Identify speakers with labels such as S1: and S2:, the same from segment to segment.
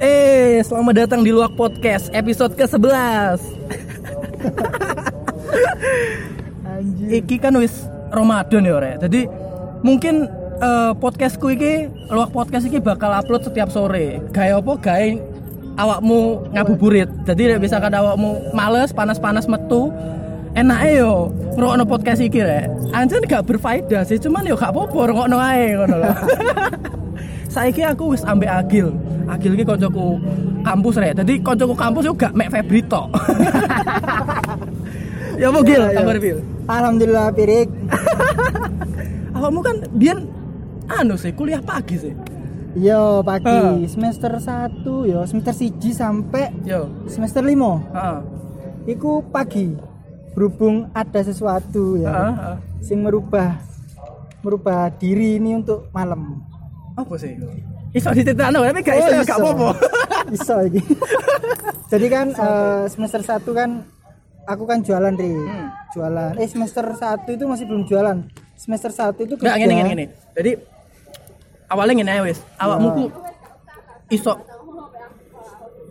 S1: Eh, selamat datang di Luak Podcast episode ke-11.
S2: Anjir.
S1: Iki kan wis Ramadan ya, Rek. Jadi mungkin eh, podcastku iki Luak Podcast iki bakal upload setiap sore. Gaya apa? Gaya awakmu ngabuburit. Jadi nek misalkan awakmu males, panas-panas metu, enake yo ngrungokno podcast iki rek. Anjen gak berfaedah sih, cuman yo gak apa-apa ngrungokno ae ngono lho. Saiki aku wis ambek Agil. Agil iki koncoku kampus rek. Dadi koncoku kampus yo gak mek Febri tok. ya apa Gil, kabar Bil?
S2: Alhamdulillah Pirik.
S1: Awakmu kan biyen anu sih kuliah pagi sih.
S2: Yo pagi
S1: Ah.
S2: semester 1 yo semester 1 sampai
S1: Yo.
S2: semester 5.
S1: Heeh.
S2: Iku pagi. Berhubung ada sesuatu ya
S1: Heeh, heeh.
S2: sing merubah merubah diri ini untuk malam.
S1: Apa sih? Iso diceritakno tapi gak iso ya gak apa-apa.
S2: Iso iki. Jadi kan eh, semester 1 kan aku kan jualan ri.
S1: Hmm.
S2: Jualan. Eh semester 1 itu masih belum jualan. Semester 1 itu kerja.
S1: ngene ngene ngene. Jadi awalnya ngene wis. Awakmu
S2: Ya.
S1: ku iso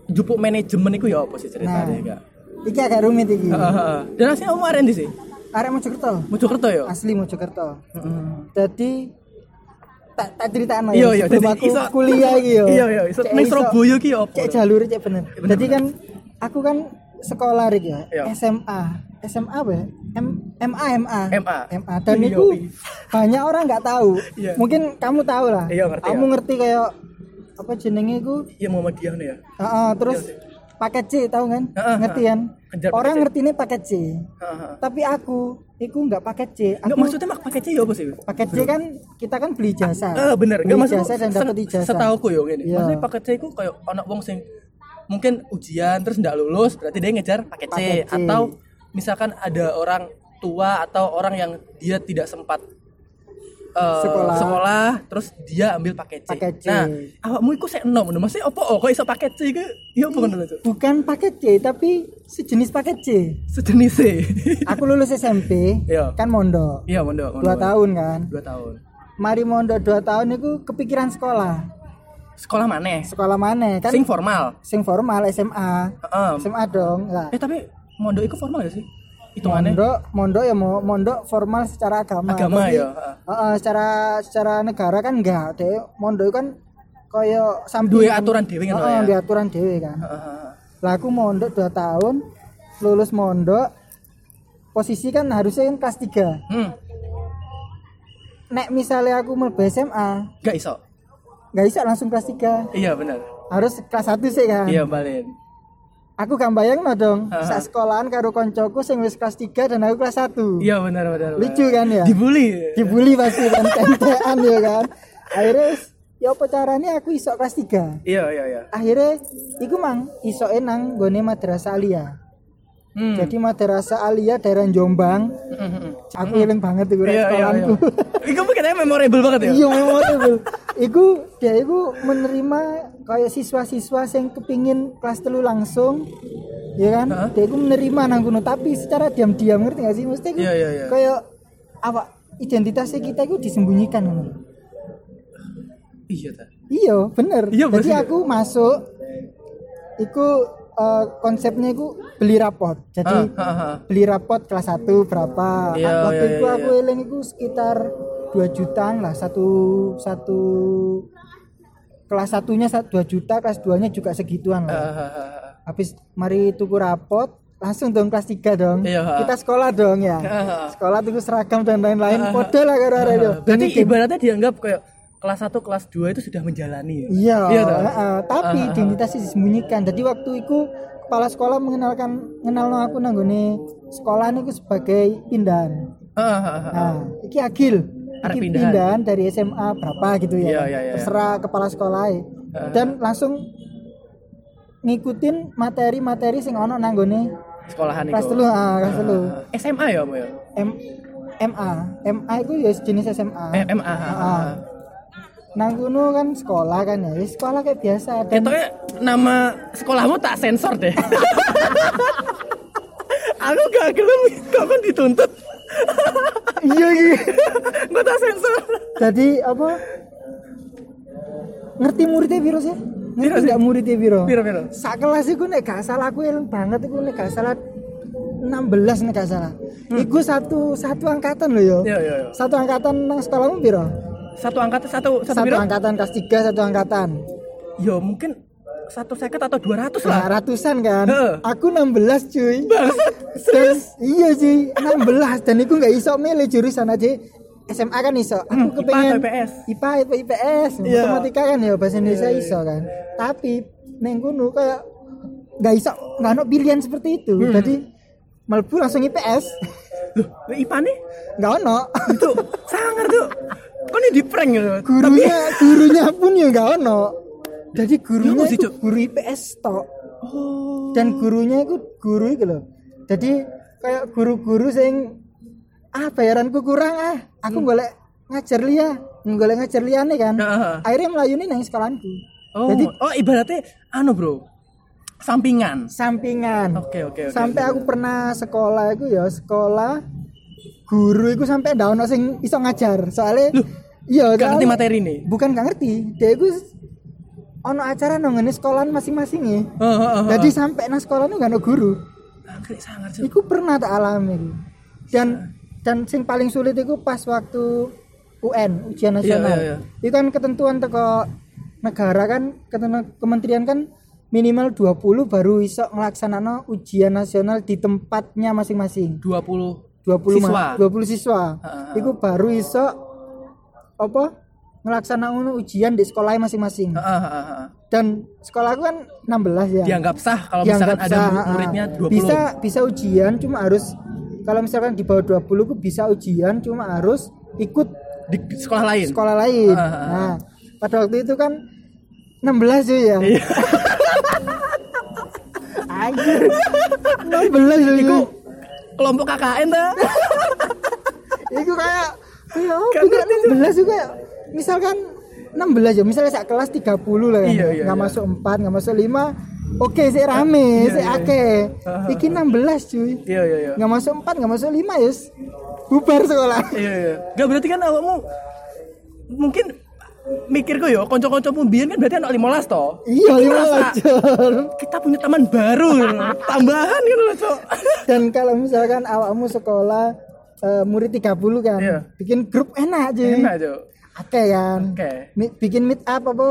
S1: jupuk manajemen iku ya apa sih
S2: Nah,
S1: ceritanya enggak?
S2: iki agak rumit iki.
S1: Heeh. Dan aslinya kamu arek ndi sih?
S2: Arek Mojokerto.
S1: Mojokerto ya?
S2: Asli Mojokerto.
S1: Heeh.
S2: Jadi tak tak ceritakno
S1: Iya,
S2: ya.
S1: iya,
S2: sebelum
S1: jadi
S2: aku
S1: iso-
S2: kuliah iki yo.
S1: Iya, iya, iso ning Surabaya ki apa?
S2: Cek jalur cek bener.
S1: Bener,
S2: Jadi kan aku kan sekolah ya.
S1: Iya.
S2: SMA. SMA apa ya? M MA MA.
S1: MA.
S2: MA dan
S1: Iya,
S2: itu
S1: iya.
S2: banyak orang nggak tahu.
S1: Iya.
S2: Mungkin kamu tahu lah.
S1: Iya, ngerti
S2: Kamu
S1: ya.
S2: ngerti kayak apa jenenge iku?
S1: Iya Muhammadiyah nih ya.
S2: Heeh, terus
S1: Iya,
S2: paket C tahu kan?
S1: Heeh,
S2: ngerti kan?
S1: Kejar
S2: Orang ngerti ini paket C.
S1: Heeh.
S2: Tapi aku iku nggak paket C.
S1: Enggak
S2: Aku
S1: maksudnya mak paket C ya apa sih?
S2: paket C kan kita kan beli jasa.
S1: Eh bener, enggak
S2: beli
S1: maksud
S2: jasa dan dapat ijazah.
S1: Setahu ku yo ngene.
S2: Iya.
S1: Maksudnya paket C iku kayak anak wong sing mungkin ujian terus ndak lulus berarti dia ngejar C
S2: Paket C.
S1: atau misalkan ada orang tua atau orang yang dia tidak sempat eh,
S2: Sekolah.
S1: sekolah terus dia ambil paket C.
S2: Paket C.
S1: Nah, awakmu iku sik enom ngono. Maksudnya opo oh, kok iso paket C iku? Iya apa ngono Cuk?
S2: Bukan paket C tapi sejenis paket C.
S1: Sejenis C.
S2: Aku lulus SMP
S1: Iya.
S2: kan mondok.
S1: Iya, mondok.
S2: Dua tahun kan.
S1: Dua tahun.
S2: Mari mondok dua tahun itu kepikiran sekolah.
S1: Sekolah mana?
S2: Sekolah mana kan?
S1: Sing formal.
S2: Sing formal SMA.
S1: Heeh.
S2: SMA dong. Lah,
S1: Eh tapi mondok itu formal gak sih? Hitungannya?
S2: mondok mondok ya mau mondok formal secara agama.
S1: Agama
S2: Tapi,
S1: ya, heeh.
S2: heeh, secara secara negara kan enggak. Deh mondok itu kan koyo samping
S1: Duwe aturan dhewe ngono
S2: Heeh,
S1: ya?
S2: duwe aturan dhewe kan.
S1: Heeh.
S2: Lah aku mondok 2 tahun, lulus mondok, posisi kan harusnya kan kelas 3.
S1: Hmm,
S2: Nek misalnya aku mlebu SMA,
S1: gak iso.
S2: nggak bisa langsung kelas 3.
S1: Iya benar.
S2: Harus kelas 1 sih kan.
S1: Iya balen.
S2: Aku gak bayang no dong,
S1: Heeh.
S2: saat sekolahan karo koncoku sing wis kelas 3 dan aku kelas 1.
S1: Iya benar benar.
S2: Lucu kan ya?
S1: Dibully.
S2: Dibully pasti kan tentean ya kan. Akhirnya ya apa caranya aku iso kelas 3.
S1: Iya iya iya.
S2: Akhirnya iku mang iso enang gone madrasah alia.
S1: Hmm.
S2: Jadi madrasah alia daerah Jombang.
S1: Hmm, hmm, hmm.
S2: Aku eling banget iku
S1: Iya iya iya.
S2: sekolahanku.
S1: Iku kayaknya memorable banget ya.
S2: Iya memorable. Iku dia iku menerima kayak siswa-siswa yang kepingin kelas telu langsung, ya kan?
S1: Heeh.
S2: Dia iku menerima nang kono tapi secara diam-diam ngerti gak sih? Mesti iku
S1: Iya, iya, iya.
S2: kayak apa identitasnya kita itu disembunyikan ngono.
S1: Iya ta.
S2: Iya, bener.
S1: Iya,
S2: Jadi aku masuk iku eh, konsepnya iku beli rapot. Jadi
S1: Ah, ah, ah.
S2: beli rapot kelas 1 berapa
S1: Iya,
S2: waktu
S1: iya,
S2: itu
S1: iya,
S2: aku
S1: iya.
S2: eling itu sekitar 2 jutaan lah satu satu kelas satunya 2 juta kelas 2 nya juga segituan
S1: Ah,
S2: lah
S1: ah, ah, ah.
S2: habis mari tuku rapot langsung dong kelas 3 dong
S1: Iya,
S2: kita sekolah dong ya
S1: Ah, ah.
S2: sekolah tuku seragam dan lain-lain podo lah karo Jadi,
S1: ibaratnya dianggap kayak kelas 1, kelas 2 itu sudah menjalani ya.
S2: Iya,
S1: Iya, toh?
S2: heeh. tapi
S1: Ah, ah,
S2: identitasnya disembunyikan. Jadi waktu itu kepala sekolah mengenalkan mengenal aku nanggone sekolah itu sebagai pindahan.
S1: Ah, ah, ah, ah.
S2: Nah, iki agil. Iki
S1: pindahan.
S2: pindahan dari SMA berapa gitu ya.
S1: Iya, iya, iya.
S2: Terserah kepala sekolah.
S1: Ah.
S2: Dan langsung ngikutin materi-materi sing ono nanggone
S1: Sekolahan itu.
S2: kelas telu, ah, kelas telu.
S1: Ah, SMA ya, Mo ya?
S2: M MA. MA itu ya jenis SMA.
S1: Eh, MA. ah, ah, ah.
S2: Nang kono kan sekolah kan ya. Ya Sekolah kayak biasa dan
S1: Ketoknya nama sekolahmu tak sensor deh. Aku gak gelem kok kan dituntut.
S2: iya iya.
S1: Gue tak sensor.
S2: Jadi apa? Ngerti muridnya virus ya? ngerti
S1: sih?
S2: gak muridnya piro
S1: Piro piro?
S2: sak kelas iku nek gak salah aku eling banget iku nek gak salah 16 nek gak salah iku satu satu angkatan loh yo
S1: Iya iya iya.
S2: satu angkatan nang sekolahmu piro
S1: Satu angkatan satu satu
S2: satu angkatan kelas 3 satu angkatan.
S1: Yo mungkin satu seket atau dua ratus
S2: Nah,
S1: lah.
S2: ratusan kan?
S1: Heeh.
S2: aku 16 cuy. Dan iya sih 16 dan aku nggak iso milih jurusan aja. SMA kan iso. Aku
S1: Hmm, IPA
S2: kepengen
S1: atau IPS?
S2: IPA atau IPS
S1: Iya.
S2: matematika kan? Ya bahasa Indonesia
S1: Iya, iya.
S2: iso kan? Tapi neng kono kayak nggak iso nggak ada pilihan seperti itu.
S1: Hmm.
S2: jadi melebu langsung IPS
S1: Loh, IPA nih?
S2: Nggak ono.
S1: Itu sangar tuh. Kok ini di prank gitu?
S2: gurunya gurunya pun ya nggak ono. Jadi gurunya itu guru IPS tok.
S1: Oh.
S2: dan gurunya itu guru itu loh jadi kayak guru-guru sing ah bayaranku kurang ah. Aku golek ngajar liya. Golek ngajar liyane kan.
S1: Heeh.
S2: akhirnya melayuni nang sekolahanku
S1: Oh,
S2: Jadi
S1: oh ibaratnya anu bro, sampingan.
S2: sampingan.
S1: Oke oke oke.
S2: sampai aku pernah sekolah itu ya sekolah guru itu sampai ndak ono sing iso ngajar soalnya
S1: Loh,
S2: iya
S1: Gak ngerti materi nih.
S2: bukan gak ngerti dia itu ono acara nang ngene sekolahan masing-masing ya
S1: Oh, oh, oh,
S2: jadi sampai nang sekolah gak ono guru. Iku pernah tak alami. Dan dan sing paling sulit itu pas waktu UN ujian nasional.
S1: iya, iya.
S2: Itu kan ketentuan teko negara kan ketentuan kementerian kan minimal 20 baru iso ngelaksanano ujian nasional di tempatnya masing-masing.
S1: 20
S2: 20
S1: Siswa.
S2: ma- 20 siswa.
S1: Heeh.
S2: Iku baru iso apa? Ngelaksanakan ujian di sekolahnya masing-masing.
S1: Heeh, heeh, heeh.
S2: Dan sekolahku kan 16 ya
S1: Dianggap sah kalau
S2: dianggap
S1: misalkan ada
S2: sah, ah.
S1: muridnya 20.
S2: bisa bisa ujian cuma harus kalau misalkan di bawah 20 ku bisa ujian cuma harus ikut
S1: di sekolah lain.
S2: sekolah lain
S1: Ah, ah, ah.
S2: nah pada waktu itu kan 16 cuy ya
S1: Iya.
S2: anjir 16 cuy
S1: Iku kelompok KKN ta?
S2: Iku kayak kayak
S1: ngerti,
S2: 16 juga misalkan 16 ya misalnya sak kelas 30 lah kan
S1: Iya, iya,
S2: nggak
S1: iya.
S2: masuk 4 nggak masuk 5 oke sih rame
S1: Iya,
S2: sih
S1: iya.
S2: akeh
S1: Ah, ah.
S2: iki 16 cuy
S1: Iya iya iya.
S2: nggak masuk 4 nggak masuk 5 ya bubar sekolah
S1: Iya iya. Gak berarti kan awakmu mungkin mikirku yo konco-koncomu biyen kan berarti anak 15 toh.
S2: iya lima ajar
S1: Kita punya teman baru, tambahan gitu loh, Cok.
S2: dan kalau misalkan awakmu sekolah eh, murid 30 kan
S1: Iya.
S2: bikin grup enak cuy
S1: Enak, Cok.
S2: akeh kan
S1: Oke.
S2: Mi- bikin meet up apa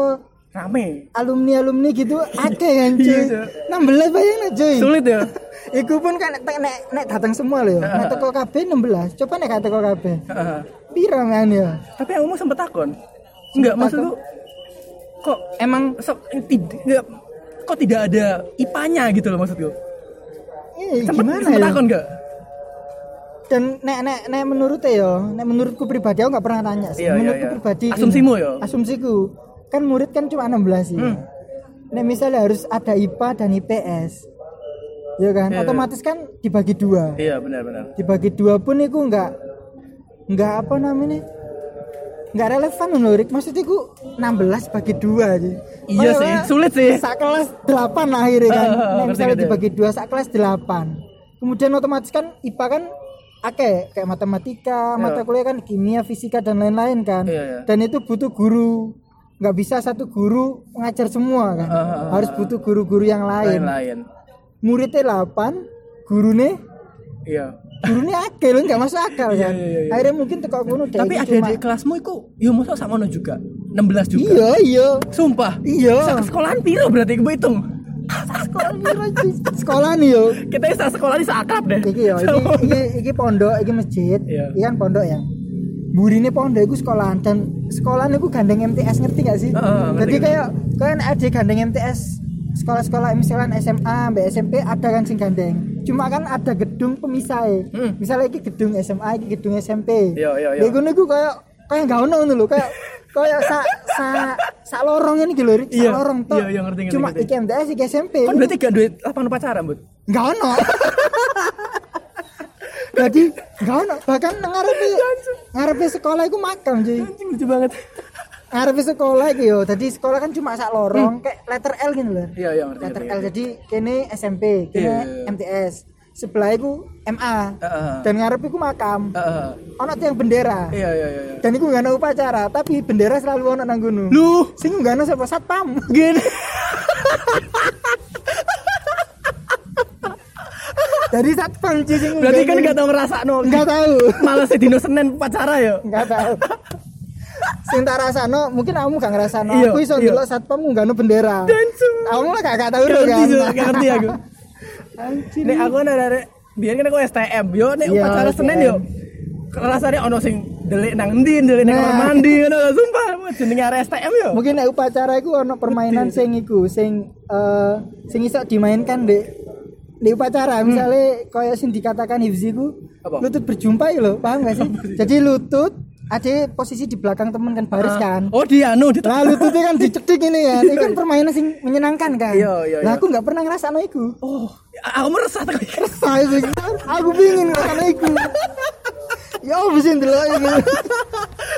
S1: Rame.
S2: alumni alumni gitu akeh kan cuy
S1: Iya, Cuk.
S2: 16 bayangin cuy
S1: Sulit ya.
S2: Iku pun kan nek nek, nek datang semua loh. Nek teko KB 16. Coba nek gak teko KB.
S1: Heeh.
S2: Piro kan ya?
S1: Tapi awakmu sempet takon. Enggak maksudku kok
S2: Emang
S1: so, tidak kok tidak ada IPA-nya gitu loh maksudku.
S2: eh,
S1: Sempet,
S2: gimana
S1: sempet
S2: ya?
S1: takon enggak?
S2: Dan nek nek nek menurut ya, nek menurutku pribadi aku nggak pernah tanya sih.
S1: Iya, iya,
S2: menurutku
S1: iya.
S2: pribadi gini.
S1: Asumsimu ya?
S2: Asumsiku. Kan murid kan cuma 16 ya.
S1: Hmm.
S2: Nek misalnya harus ada IPA dan IPS. Ya kan?
S1: Iya,
S2: Otomatis kan dibagi dua.
S1: Iya benar-benar.
S2: Dibagi dua pun itu nggak nggak apa namanya? Nggak relevan menurut maksudnya ku 16 bagi dua aja
S1: Iya sih, sulit sih.
S2: sak kelas 8 lah akhirnya kan
S1: Ah, ah, ah,
S2: Nek
S1: ngerti,
S2: misalnya
S1: ngerti.
S2: dibagi dua sak kelas 8 kemudian otomatis kan IPA kan akeh kayak matematika
S1: Iya.
S2: mata kuliah kan kimia fisika dan lain-lain kan
S1: Iya, iya.
S2: dan itu butuh guru nggak bisa satu guru mengajar semua kan
S1: ah, ah,
S2: harus butuh guru-guru yang lain
S1: Lain-lain.
S2: muridnya 8 gurunya
S1: Iya.
S2: Gurunya akeh loh nggak masuk akal
S1: Iya,
S2: kan
S1: iya, iya.
S2: akhirnya mungkin teko deh
S1: Tapi ada di kelasmu iku yo mosok sakmono juga. 16 juga.
S2: iya iya
S1: Sumpah.
S2: iya
S1: sekolahan piro berarti gue hitung.
S2: sekolah piro, cuy? sekolah nih yo
S1: Kita sak sekolah ini akrab deh.
S2: iki yo iki, iki, iki pondok iki masjid
S1: Iya.
S2: kan pondok ya burine pondok iku sekolahan dan sekolahan iku gandeng MTS ngerti gak sih
S1: ngerti,
S2: jadi kayak kayak ada gandeng MTS sekolah-sekolah misalkan SMA SMP ada kan sing gandeng cuma kan ada gedung pemisah.
S1: Hmm.
S2: misalnya iki gedung SMA iki gedung SMP
S1: Iya, iya, iya.
S2: Iku niku kayak kayak gak ono ngono lho kayak kayak sa sa sa lorong ini gitu sa
S1: Iya,
S2: lorong
S1: iya, iya, ngerti, ngerti,
S2: cuma
S1: ngerti.
S2: iki MTS iki SMP
S1: Kan berarti gak duit lapangan pacaran, Bud.
S2: nggak ono jadi nggak ono bahkan ngarepe ngarepe sekolah itu makam
S1: Anjing lucu banget.
S2: Ngarepe sekolah iki yo jadi sekolah kan cuma sak lorong kayak letter L gitu loh
S1: Iya, iya ngerti.
S2: letter
S1: ngerti,
S2: L
S1: ngerti.
S2: jadi kene SMP kene
S1: Iya, iya, iya.
S2: MTS sebelah iku MA
S1: Heeh.
S2: dan ngarep iku makam
S1: Heeh.
S2: ono tiang bendera
S1: Iya iya iya. iya.
S2: dan iku gak ada upacara tapi bendera selalu ono nang gunung
S1: Lu
S2: sing gak ada sapa satpam
S1: gini.
S2: dari satpam sing
S1: Berarti kan gak tau ngerasakno.
S2: nggak tahu
S1: Malah sedino Senin pacara ya.
S2: nggak tahu sing tak rasano mungkin kamu gak ngerasano
S1: Iya,
S2: aku iso
S1: iya.
S2: ndelok satpam gak ada bendera kamu lah gak gak
S1: ngerti
S2: kan.
S1: Gak ngerti aku. Nek aku dari biar kan aku STM yo nek
S2: Iya,
S1: upacara Senin yo. Rasanya ono sing delik nang endi, delik nang
S2: Nah.
S1: kamar mandi ngono sumpah. Jenenge arek STM yo.
S2: mungkin nek upacara iku ono permainan sing iku sing eh sing iso dimainkan di di upacara misalnya kayak sing dikatakan hifzi ku
S1: Apa?
S2: lutut berjumpa ya lo paham gak sih jadi lutut ada posisi di belakang temen kan baris kan
S1: Oh di anu di
S2: lah lututnya kan dicetik ini ya itu kan permainan sing menyenangkan kan
S1: Iya, iya, iya.
S2: aku nggak pernah ngerasa iku
S1: Oh, aku meresah tuh.
S2: Resah itu aku pingin ngerasa iku ya apa sih ndelok iku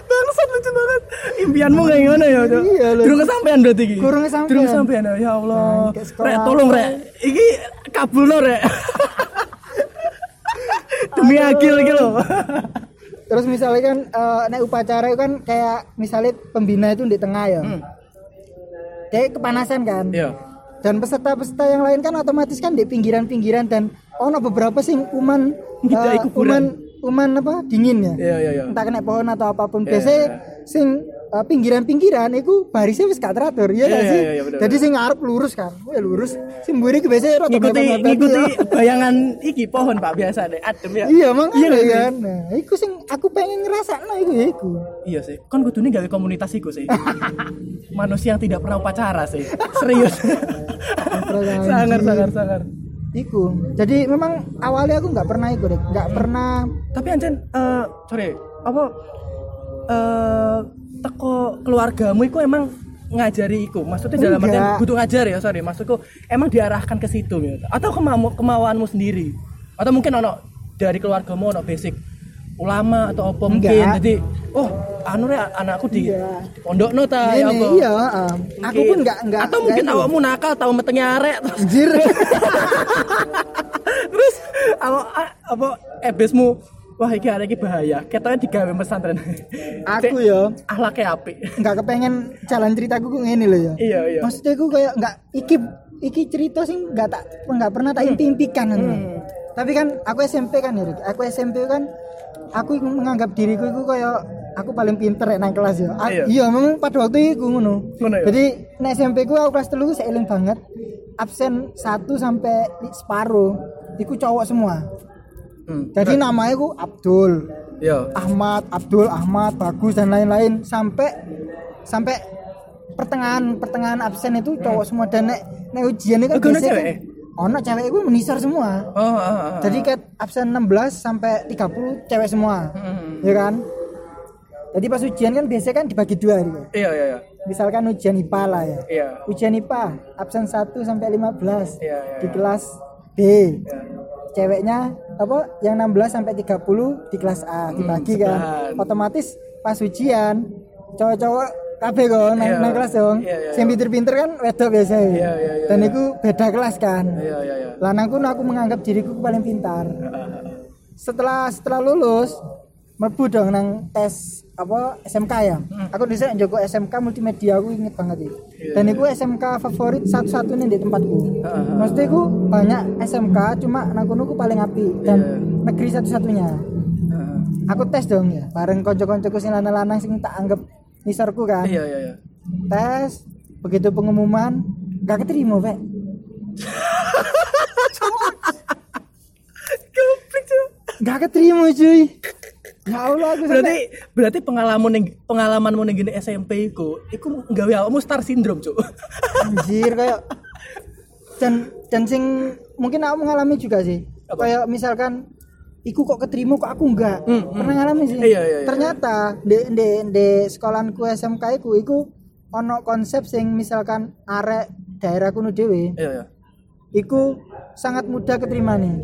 S1: Bangsat lucu banget. Impianmu kayak gimana ya?
S2: Iya, lho.
S1: Durung kesampean berarti iki.
S2: Kurang kesampean.
S1: Durung kesampean ya Allah.
S2: Sekolah
S1: Rek tolong rek. Iki kabulno rek. Demi akil iki lho.
S2: Terus misalnya kan eh, nek upacara itu kan kayak misalnya pembina itu di tengah ya
S1: Hmm.
S2: kayak kepanasan kan
S1: Iya.
S2: dan peserta-peserta yang lain kan otomatis kan di pinggiran-pinggiran dan ono beberapa sing kuman
S1: Ngidai
S2: eh, kuman kuman apa dingin ya
S1: Iya iya iya.
S2: entah kena pohon atau apa pun
S1: Iya,
S2: biasanya
S1: iya.
S2: sing eh, pinggiran-pinggiran itu barisnya wis gak teratur ya
S1: Iya,
S2: gak
S1: iya,
S2: sih
S1: iya, iya, bener,
S2: jadi sing ngarep lurus kan Wah, lurus sing mburi ki biasanya rada
S1: Ngikuti
S2: mepet-mepet,
S1: ngikuti
S2: ya.
S1: bayangan iki pohon Pak biasa deh. Adem ya.
S2: iya emang
S1: Iya
S2: iya kan nah iku sing aku pengen ngerasa nah iku ya iku
S1: Iya sih. Kan kudune gawe komunitas iku sih. Manusia yang tidak pernah upacara sih. Serius. Sangar sangar sangar.
S2: iku jadi memang awalnya aku nggak pernah ikut nggak pernah
S1: Tapi Anjen eh sorry, apa eh teko keluargamu itu emang ngajari iku. Maksudnya dalam artian
S2: Enggak.
S1: butuh ngajar ya, sorry. Maksudku emang diarahkan ke situ ya. Atau kemau kemauanmu sendiri. Atau mungkin ono dari keluargamu ono basic ulama atau apa mungkin
S2: Enggak.
S1: jadi oh anu rek anakku di,
S2: Iya.
S1: pondok no ta
S2: ini
S1: ya apa
S2: iya aku pun nggak nggak
S1: atau mungkin
S2: nggak itu.
S1: awakmu nakal tahu metengnya arek terus
S2: anjir
S1: terus apa apa ebesmu wah iki arek iki bahaya. Ketoknya digawe pesantren.
S2: Aku ya
S1: ahlaknya apik.
S2: Nggak kepengen jalan ceritaku kok ngene loh ya
S1: iya iya.
S2: Maksudnya aku kayak nggak iki iki cerita sih nggak tak nggak pernah tak impi-impikan
S1: Hmm.
S2: tapi kan aku SMP kan ya aku SMP kan aku menganggap diriku itu kayak aku paling pinter ya nang kelas ya A-
S1: Iya.
S2: iya memang pada waktu itu ngono.
S1: Ngono ya?
S2: jadi nang SMP ku aku kelas telu saya eling banget absen 1 sampai separuh iku cowok semua
S1: Hmm.
S2: jadi namanya ku Abdul
S1: iya
S2: Ahmad, Abdul, Ahmad, Bagus dan lain-lain sampai sampai pertengahan pertengahan absen itu cowok semua dan nek nek ujian itu kan
S1: Oh,
S2: biasanya
S1: cewek?
S2: kan- ono cewek itu menisar semua.
S1: oh, ah, ah, ah.
S2: Jadi kayak absen 16 sampai 30 cewek semua.
S1: Hmm.
S2: Ya kan? Jadi pas ujian kan biasanya kan dibagi dua gitu.
S1: iya iya iya
S2: Misalkan ujian IPA lah ya.
S1: iya
S2: Ujian IPA absen 1 sampai 15
S1: Iya, iya,
S2: di
S1: iya.
S2: kelas B.
S1: iya
S2: ceweknya apa yang 16 sampai 30 di kelas A dibagi kan.
S1: Sebelahan.
S2: otomatis pas ujian cowok-cowok kabeh kok nang,
S1: Iya.
S2: nang kelas dong.
S1: Iya, iya,
S2: sing pinter-pinter kan wedok biasa
S1: Iya, iya, iya,
S2: dan
S1: iya.
S2: itu beda kelas kan.
S1: Iya iya iya.
S2: Lanangku aku menganggap diriku paling pintar. Setelah setelah lulus merbu dong nang tes apa SMK ya? Aku bisa Joko SMK multimedia aku inget banget itu
S1: Iya,
S2: dan itu SMK favorit satu-satunya di tempatku.
S1: Heeh.
S2: maksudnya aku banyak SMK cuma nang kono aku paling api dan
S1: Iya.
S2: negeri satu-satunya.
S1: Heeh.
S2: aku tes dong ya bareng konco-koncoku sing lanang-lanang sing tak anggap nisarku kan.
S1: Iya iya iya.
S2: Tes begitu pengumuman gak keterima pak. Gak keterima cuy ya Allah aku
S1: berarti berarti pengalaman ning pengalamanmu ning gini SMP iku iku nggawe awakmu star syndrome cuk.
S2: Anjir kayak dan dan sing mungkin aku mengalami juga sih.
S1: Apa?
S2: kayak misalkan iku kok keterima kok aku enggak
S1: Hmm, hmm.
S2: pernah ngalamin sih.
S1: Iya, iya, iya.
S2: ternyata di di di sekolahanku SMK iku iku ono konsep sing misalkan arek daerah kuno dhewe.
S1: Iya iya.
S2: Iku sangat mudah keterima nih.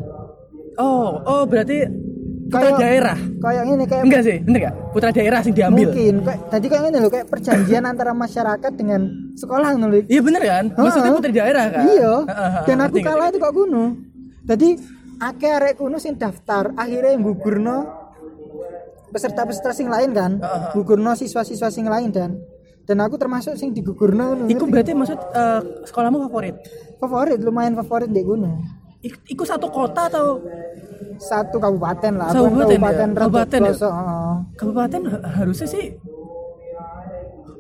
S1: Oh oh berarti putra
S2: Kayak-
S1: daerah.
S2: kayak ini kayak
S1: enggak sih bener gak putra daerah sing diambil.
S2: Mungkin. Kayak tadi kayak ini loh kayak perjanjian antara masyarakat dengan sekolah lho.
S1: iya bener kan? Maksudnya
S2: Heeh.
S1: putri daerah kan?
S2: Iya. Dan aku kalah itu kok kuno. Jadi akeh arek kuno sing daftar akhirnya yang gugurno peserta-peserta sing lain kan? Gugurno siswa-siswa sing lain dan dan aku termasuk sing digugurno
S1: Iku berarti maksud eh, sekolahmu favorit?
S2: favorit lumayan favorit di gunung
S1: Ik- Iku satu kota atau
S2: satu kabupaten lah
S1: Kabupaten
S2: bukan
S1: ya?
S2: kabupaten
S1: Kabupaten ya?
S2: heeh.
S1: kabupaten ha- harusnya sih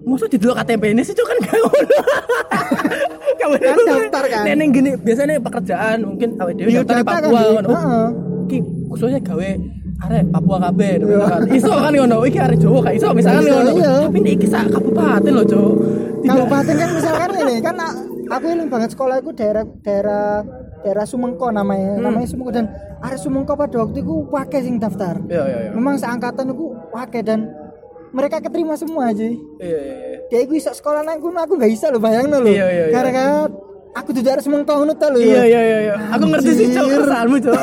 S1: Maksud di dulu KTP ini sih kan gak ngono. Kamu
S2: Kan daftar kan?
S1: Neneng gini biasanya pekerjaan mungkin awake dhewe
S2: Iya,
S1: daftar di
S2: kan,
S1: Papua ngono.
S2: Heeh.
S1: Iki khususnya gawe arek Papua kabeh kan. Iso kan ngono, iki arek Jawa gak iso misalkan
S2: Iya,
S1: ngono.
S2: iya.
S1: Tapi nek iki sak kabupaten loh, Cuk.
S2: Kabupaten kan misalkan ini kan aku eling banget sekolah aku daerah daerah daerah Sumengko namanya
S1: Hmm.
S2: namanya Sumengko dan area Sumengko pada waktu itu pakai sing daftar
S1: Iya, iya, iya.
S2: memang seangkatan aku pakai dan mereka keterima semua aja
S1: Iya, iya, iya.
S2: dia aku bisa sekolah nang kono aku nggak bisa loh bayang loh
S1: Iya, iya, iya.
S2: gara-gara aku di daerah Sumengko ngono ta lho
S1: Iya, iya, iya, iya. Aku ngerti sih,
S2: Anjir.
S1: keresahanmu, Cuk.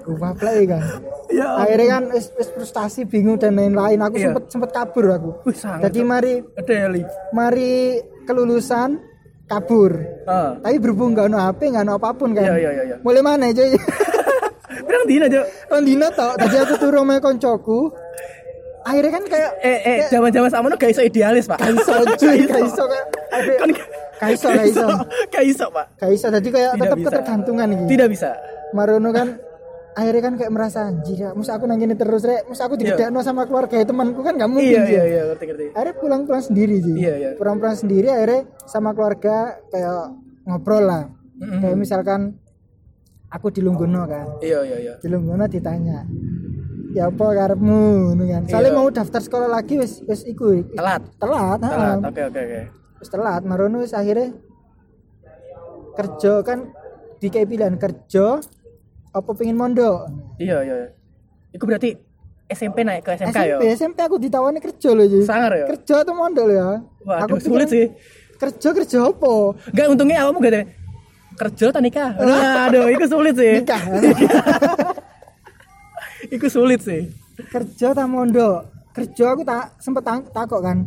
S2: aku play kan
S1: Ya.
S2: akhirnya kan wis, wis frustasi bingung dan lain-lain aku
S1: Iya.
S2: sempet sempet kabur aku
S1: Wih,
S2: jadi mari mari kelulusan kabur
S1: Ah.
S2: tapi berhubung gak ono HP gak ono apa pun kan
S1: Iya, iya, iya, iya.
S2: mulai mana cuy
S1: Pirang dina, Cuk?
S2: Rondino tok tadi aku turun sama koncoku akhirnya kan kayak
S1: Eh, eh, zaman-zaman sama gak iso idealis, Pak.
S2: gak iso cuy gak iso kayak ada
S1: Kan
S2: gak iso gak iso
S1: Gak iso, Pak.
S2: gak iso jadi kayak tetap ketergantungan gitu
S1: Tidak bisa.
S2: Marono kan akhirnya kan kayak merasa anjir ya mus aku nang gini terus rek mus aku digedekno sama keluarga temanku kan gak mungkin
S1: Iya, iya, iya, ngerti, ngerti.
S2: akhirnya pulang-pulang sendiri sih
S1: Iya, iya.
S2: pulang-pulang sendiri akhirnya sama keluarga kayak ngobrol lah
S1: Mm-mm.
S2: kayak misalkan aku di Lunggono kan
S1: Iya, iya, iya.
S2: di Lunggono ditanya ya apa karepmu kan soalnya
S1: Iya.
S2: mau daftar sekolah lagi wis wis iku
S1: Telat.
S2: telat
S1: Telat. Oke, oke, oke.
S2: wis telat marono wis akhirnya kerja kan di kayak pilihan kerja apa pengen mondok
S1: Iya, iya. iya. Itu berarti SMP naik ke SMK ya?
S2: SMP SMP aku ditawani kerja loh jadi
S1: Sangar ya?
S2: kerja atau mondok loh ya
S1: Waduh,
S2: pikir,
S1: sulit sih.
S2: kerja kerja apa
S1: Enggak, untungnya awakmu gak ada kerja tak nikah. Aduh, itu sulit sih.
S2: nikah
S1: Itu sulit sih.
S2: kerja tak mondok kerja aku tak sempet tak takok kan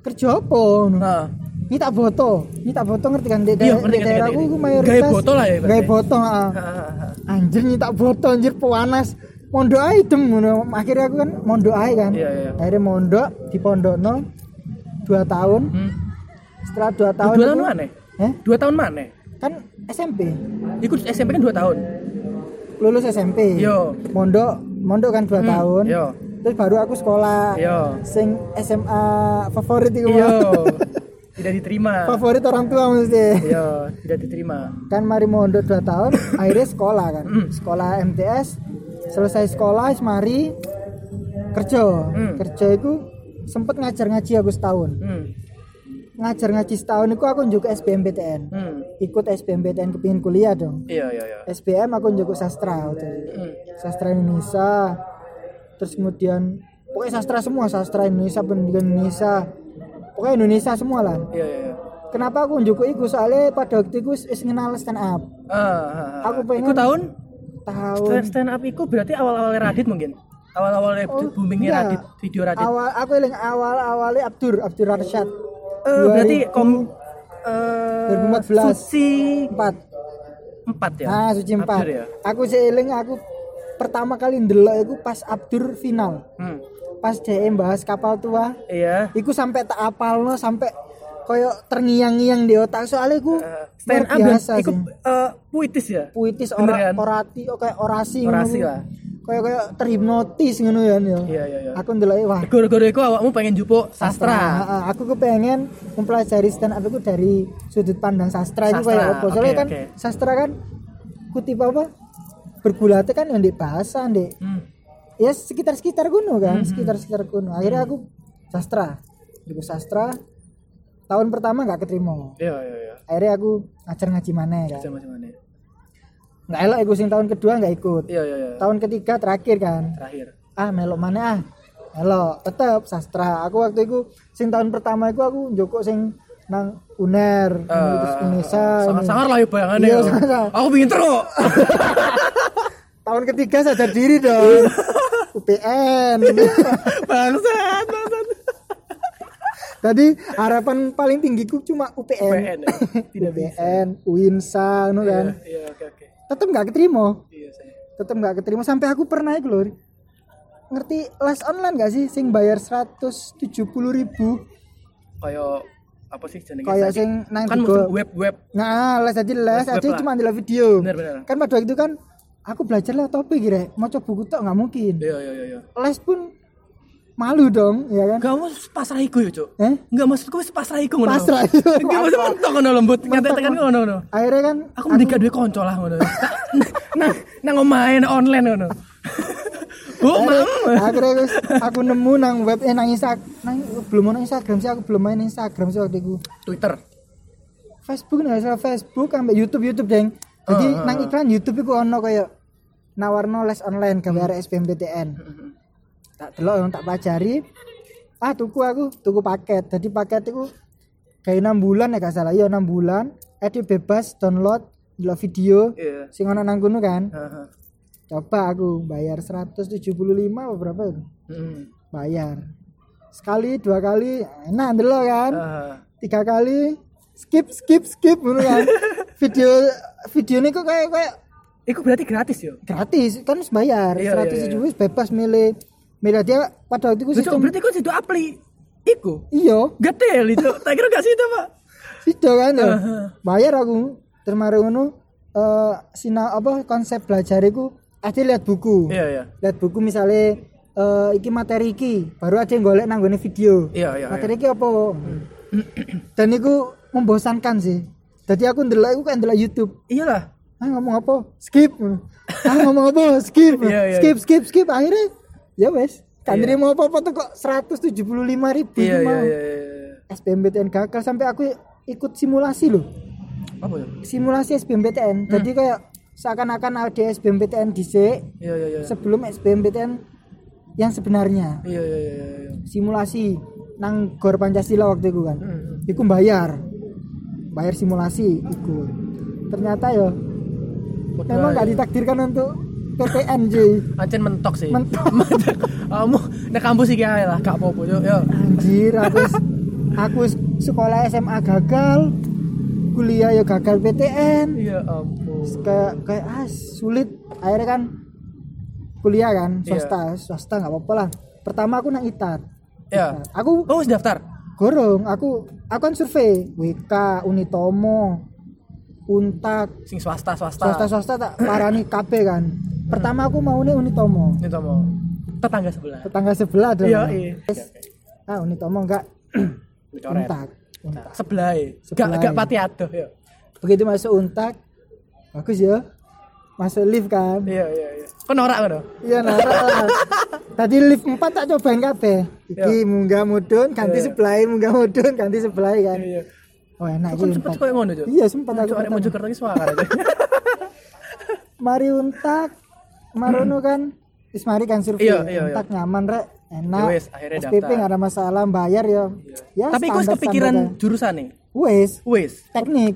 S2: kerja apa.
S1: Nah,
S2: ini tak boto ini tak boto ngerti kan di,
S1: Iya,
S2: daerah-
S1: ngerti,
S2: di aku mayoritas
S1: Gawe boto lah ya
S2: gawe boto ah. anjir ini tak boto anjir panas mondok ae dem akhirnya aku kan mondok ae kan
S1: Iya, iya.
S2: akhirnya mondok di pondokno dua tahun
S1: hmm.
S2: setelah dua tahun
S1: Dua tahun mana?
S2: Eh?
S1: Dua tahun mana?
S2: kan SMP
S1: Ikut SMP kan dua tahun.
S2: lulus SMP
S1: Yo.
S2: mondok mondok kan dua
S1: Hmm,
S2: tahun
S1: yo.
S2: terus baru aku sekolah
S1: Yo.
S2: sing SMA favorit itu
S1: Iya. Tidak diterima.
S2: favorit orang tua mesti
S1: Iya, tidak diterima.
S2: kan mari mondok dua tahun akhirnya sekolah kan
S1: Mm.
S2: sekolah MTS selesai sekolah mari kerja
S1: Mm.
S2: kerja itu sempet ngajar ngaji aku setahun
S1: Hmm.
S2: ngajar ngaji setahun itu aku juga SBMPTN
S1: Hmm.
S2: ikut SBMPTN kepingin kuliah dong
S1: Iya, iya, iya.
S2: SBM aku juga sastra.
S1: Hmm.
S2: sastra Indonesia terus kemudian pokoknya sastra semua sastra Indonesia pendidikan Indonesia pokoknya Indonesia semua lah
S1: Iya, iya, iya.
S2: kenapa aku njuk iku soalnya pada waktu itu wis kenal stand up
S1: Ah, ah, ah.
S2: Aku pengen-
S1: Iku tahun
S2: tahun
S1: stand, stand up itu berarti awal-awal Radit mungkin. Awal-awal
S2: Oh,
S1: boomingnya
S2: enggak.
S1: Radit, video Radit.
S2: awal aku yang awal awalnya Abdur Abdur Arsyad
S1: Eh, berarti kom eh
S2: 2014.
S1: Suci
S2: empat
S1: 4 ya.
S2: ah suci empat
S1: Abdur ya.
S2: aku seiling aku pertama kali ndelok itu pas Abdur final
S1: Hmm.
S2: Pas DM bahas kapal tua
S1: Iya.
S2: Iku sampai tak apalno sampai koyo terngiang-ngiang di otak soalnya iku
S1: Eh, stand up dan
S2: biasa
S1: iku eh, puitis ya.
S2: puitis
S1: Bener
S2: ora,
S1: kan?
S2: orati oh, kayak orasi
S1: Orasi lah.
S2: Kayak kayak terhipnotis ngono ya. ya.
S1: Iya, iya, iya.
S2: Aku ndelok wah
S1: Gara-gara iku awakmu pengen jupuk sastra.
S2: Heeh, aku kepengen mempelajari stand up itu dari sudut pandang sastra, itu
S1: Sastra,
S2: kayak apa? Soalnya
S1: oke,
S2: kan
S1: oke.
S2: sastra kan kutip apa? Bergulatnya kan yang di bahasa, di
S1: Hmm.
S2: Ya sekitar sekitar gunung kan
S1: Hmm,
S2: sekitar sekitar gunung akhirnya aku sastra juga sastra tahun pertama nggak keterima
S1: Iya, iya, iya.
S2: akhirnya aku ngajar ngaji mana kan
S1: Macam-macam ini.
S2: nggak elok ikut sing tahun kedua nggak ikut
S1: Iya, iya, iya.
S2: tahun ketiga terakhir kan
S1: Terakhir.
S2: ah melok mana ah melok tetep sastra aku waktu itu sing tahun pertama itu aku joko sing nang uner Universitas Indonesia ini.
S1: sangar lah ya bayangannya.
S2: Iya,
S1: ya.
S2: sangar.
S1: Aku pinter kok.
S2: tahun ketiga sadar diri dong UPN
S1: bangsat, bangsat.
S2: Tadi harapan paling tinggiku cuma UPN.
S1: PN ya. Tidak bisa.
S2: UPN, UINSA, nu kan.
S1: Iya, oke, oke.
S2: tetep nggak keterima
S1: Iya, saya.
S2: tetep nggak keterima sampai aku pernah iku lho ngerti les online gak sih sing bayar 170 ribu
S1: Kayak apa sih jenenge?
S2: kayak sing nang
S1: kan web web.
S2: nah les jadi les
S1: Les
S2: aja cuma ndelok video
S1: Bener bener.
S2: kan pada waktu itu kan aku belajar lewat topik kira mau coba buku tok nggak mungkin
S1: Iya iya iya iya.
S2: les pun malu dong ya kan
S1: Gak mau pasrah iku ya, Cuk.
S2: eh
S1: Enggak maksudku pasrah iku ngono.
S2: pasrah
S1: Enggak maksud mentok ngono lembut. Nyatet-tekan ngono ngono.
S2: akhirnya kan
S1: Aku mending gak duwe kanca lah ngono. Nah, nang nang online ngono. Bu, mam.
S2: akhirnya guys, aku nemu nang web eh nang Insta nang belum nang Instagram sih aku belum main Instagram sih waktu itu
S1: Twitter.
S2: Facebook nggak salah Facebook sampai YouTube YouTube deng jadi
S1: Heeh,
S2: nang iklan YouTube itu ono kayak nawarno les online gawe arek SBMPTN tak delok yang tak pelajari. Ah tuku aku tuku paket. Jadi paket itu kayak enam bulan ya gak salah. Iya enam bulan. Edit bebas download delok video
S1: Iya.
S2: sing ono nang kono kan?
S1: Heeh.
S2: coba aku bayar 175 apa berapa itu?
S1: Heeh.
S2: bayar. Sekali dua kali enak delok kan?
S1: Heeh.
S2: tiga kali skip skip skip ngono kan video video ini kok kayak kayak
S1: Iku berarti gratis yo.
S2: gratis kan harus bayar
S1: Iya,
S2: seratus
S1: iya,
S2: ribu bebas milih milih dia pada waktu itu
S1: Cuk,
S2: sistem
S1: berarti kok situ apli iku.
S2: iya
S1: Getel itu. Tak kira gak situ, Pak.
S2: sido kan ya
S1: Heeh.
S2: bayar aku terus mari ngono eh sina apa konsep belajar iku ada lihat buku
S1: Iya, iya.
S2: lihat buku misalnya eh iki materi iki baru yang golek nang nggone video
S1: Iya, iya.
S2: materi iki apa dan itu membosankan sih jadi aku ndelok iku kan ndelok YouTube
S1: Iyalah.
S2: ah ngomong apa skip ah ngomong apa skip
S1: Iya, iya.
S2: skip skip skip akhirnya ya wes kan
S1: Iya.
S2: mau apa apa tuh kok 175 ribu
S1: Iya, iya,
S2: mau
S1: iya, iya.
S2: SBMPTN gagal sampai aku ikut simulasi loh
S1: Apa ya?
S2: simulasi SBMPTN
S1: Hmm.
S2: jadi kayak seakan-akan ada SBMPTN di
S1: Iya, iya, iya.
S2: sebelum SBMPTN yang sebenarnya
S1: Iya, iya, iya, iya.
S2: simulasi nang Gor Pancasila waktu itu kan
S1: Hmm.
S2: iku bayar bayar simulasi ikut ternyata ya memang gak ditakdirkan untuk PTN cuy
S1: Ancen mentok sih.
S2: Mentok.
S1: Kamu nek kampus iki ae lah, gak apa-apa yo. Yo.
S2: anjir aku aku sekolah SMA gagal kuliah ya gagal PTN
S1: Ya ampun.
S2: kayak kayak ah sulit akhirnya kan kuliah kan
S1: Iya.
S2: swasta swasta nggak apa-apa lah pertama aku nang itat
S1: Ya.
S2: aku
S1: Oh, daftar.
S2: Gorong aku aku kan survei WK Unitomo Untak
S1: Sing swasta, swasta.
S2: swasta swasta tak parani KB kan pertama aku mau nih Unitomo
S1: mau tetangga sebelah.
S2: tetangga sebelah dong
S1: Iya, iya.
S2: Ah Unitomo enggak. Untak Untak
S1: Sebelah. ya. Gak
S2: Sebelah,
S1: gak
S2: ya.
S1: pati adoh ya.
S2: begitu masuk Untak bagus ya masuk lift kan
S1: Iya, iya, iya. Kok norak ngono?
S2: iya norak tadi lift 4 tak cobain kabeh iki munggah mudun ganti
S1: Iya.
S2: sebelah munggah mudun ganti sebelah kan
S1: Iya.
S2: oh enak iki Untak
S1: koyo ngono,
S2: iya sempat aku
S1: arek. Mojokerto iki suara
S2: mari untak marono kan wis mari kan survei
S1: Iya, iya, iya.
S2: untak nyaman rek enak
S1: Ya wis, akhirnya
S2: SPP
S1: daftar.
S2: nggak ada masalah bayar ya ya
S1: Tapi kok kepikiran
S2: standar
S1: jurusan nih?
S2: wis
S1: Wis.
S2: teknik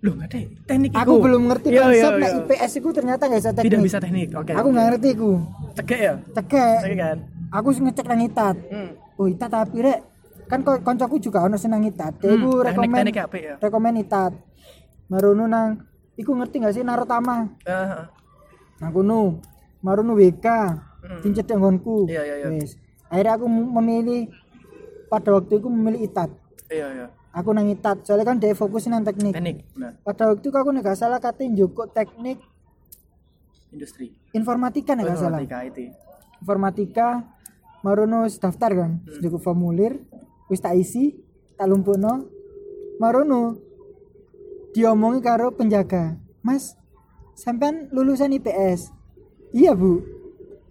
S1: Loh, enggak ada teknik
S2: aku
S1: iku.
S2: belum ngerti
S1: Iya,
S2: konsep
S1: iya,
S2: nek
S1: iya.
S2: IPS itu ternyata nggak bisa teknik
S1: Tidak bisa teknik. Oke.
S2: aku nggak ngerti ku
S1: Cekek ya?
S2: cekek
S1: Cekek kan?
S2: aku sih ngecek nang itat
S1: Hmm.
S2: oh itat tapi rek kan ko- koncoku juga ono senang itat
S1: Hmm,
S2: aku rekomen
S1: teknik-teknik apik ya.
S2: rekomen itat marono nang iku ngerti nggak sih Narotama
S1: Ah,
S2: nang kono marono WK
S1: Hmm.
S2: cincet nggonku
S1: Iya, iya, iya.
S2: Wis. akhirnya aku memilih pada waktu itu memilih itat
S1: Iya, iya.
S2: Aku nang itat soalnya kan dia fokus nang teknik.
S1: Teknik, benar.
S2: pada waktu itu aku nggak salah katanya joko teknik
S1: Industri.
S2: informatika nggak salah.
S1: Informatika IT.
S2: informatika marono daftar kan hmm. joko formulir wis tak isi tak lumpuhno marono diomongi karo penjaga. Mas sampean lulusan IPS iya bu.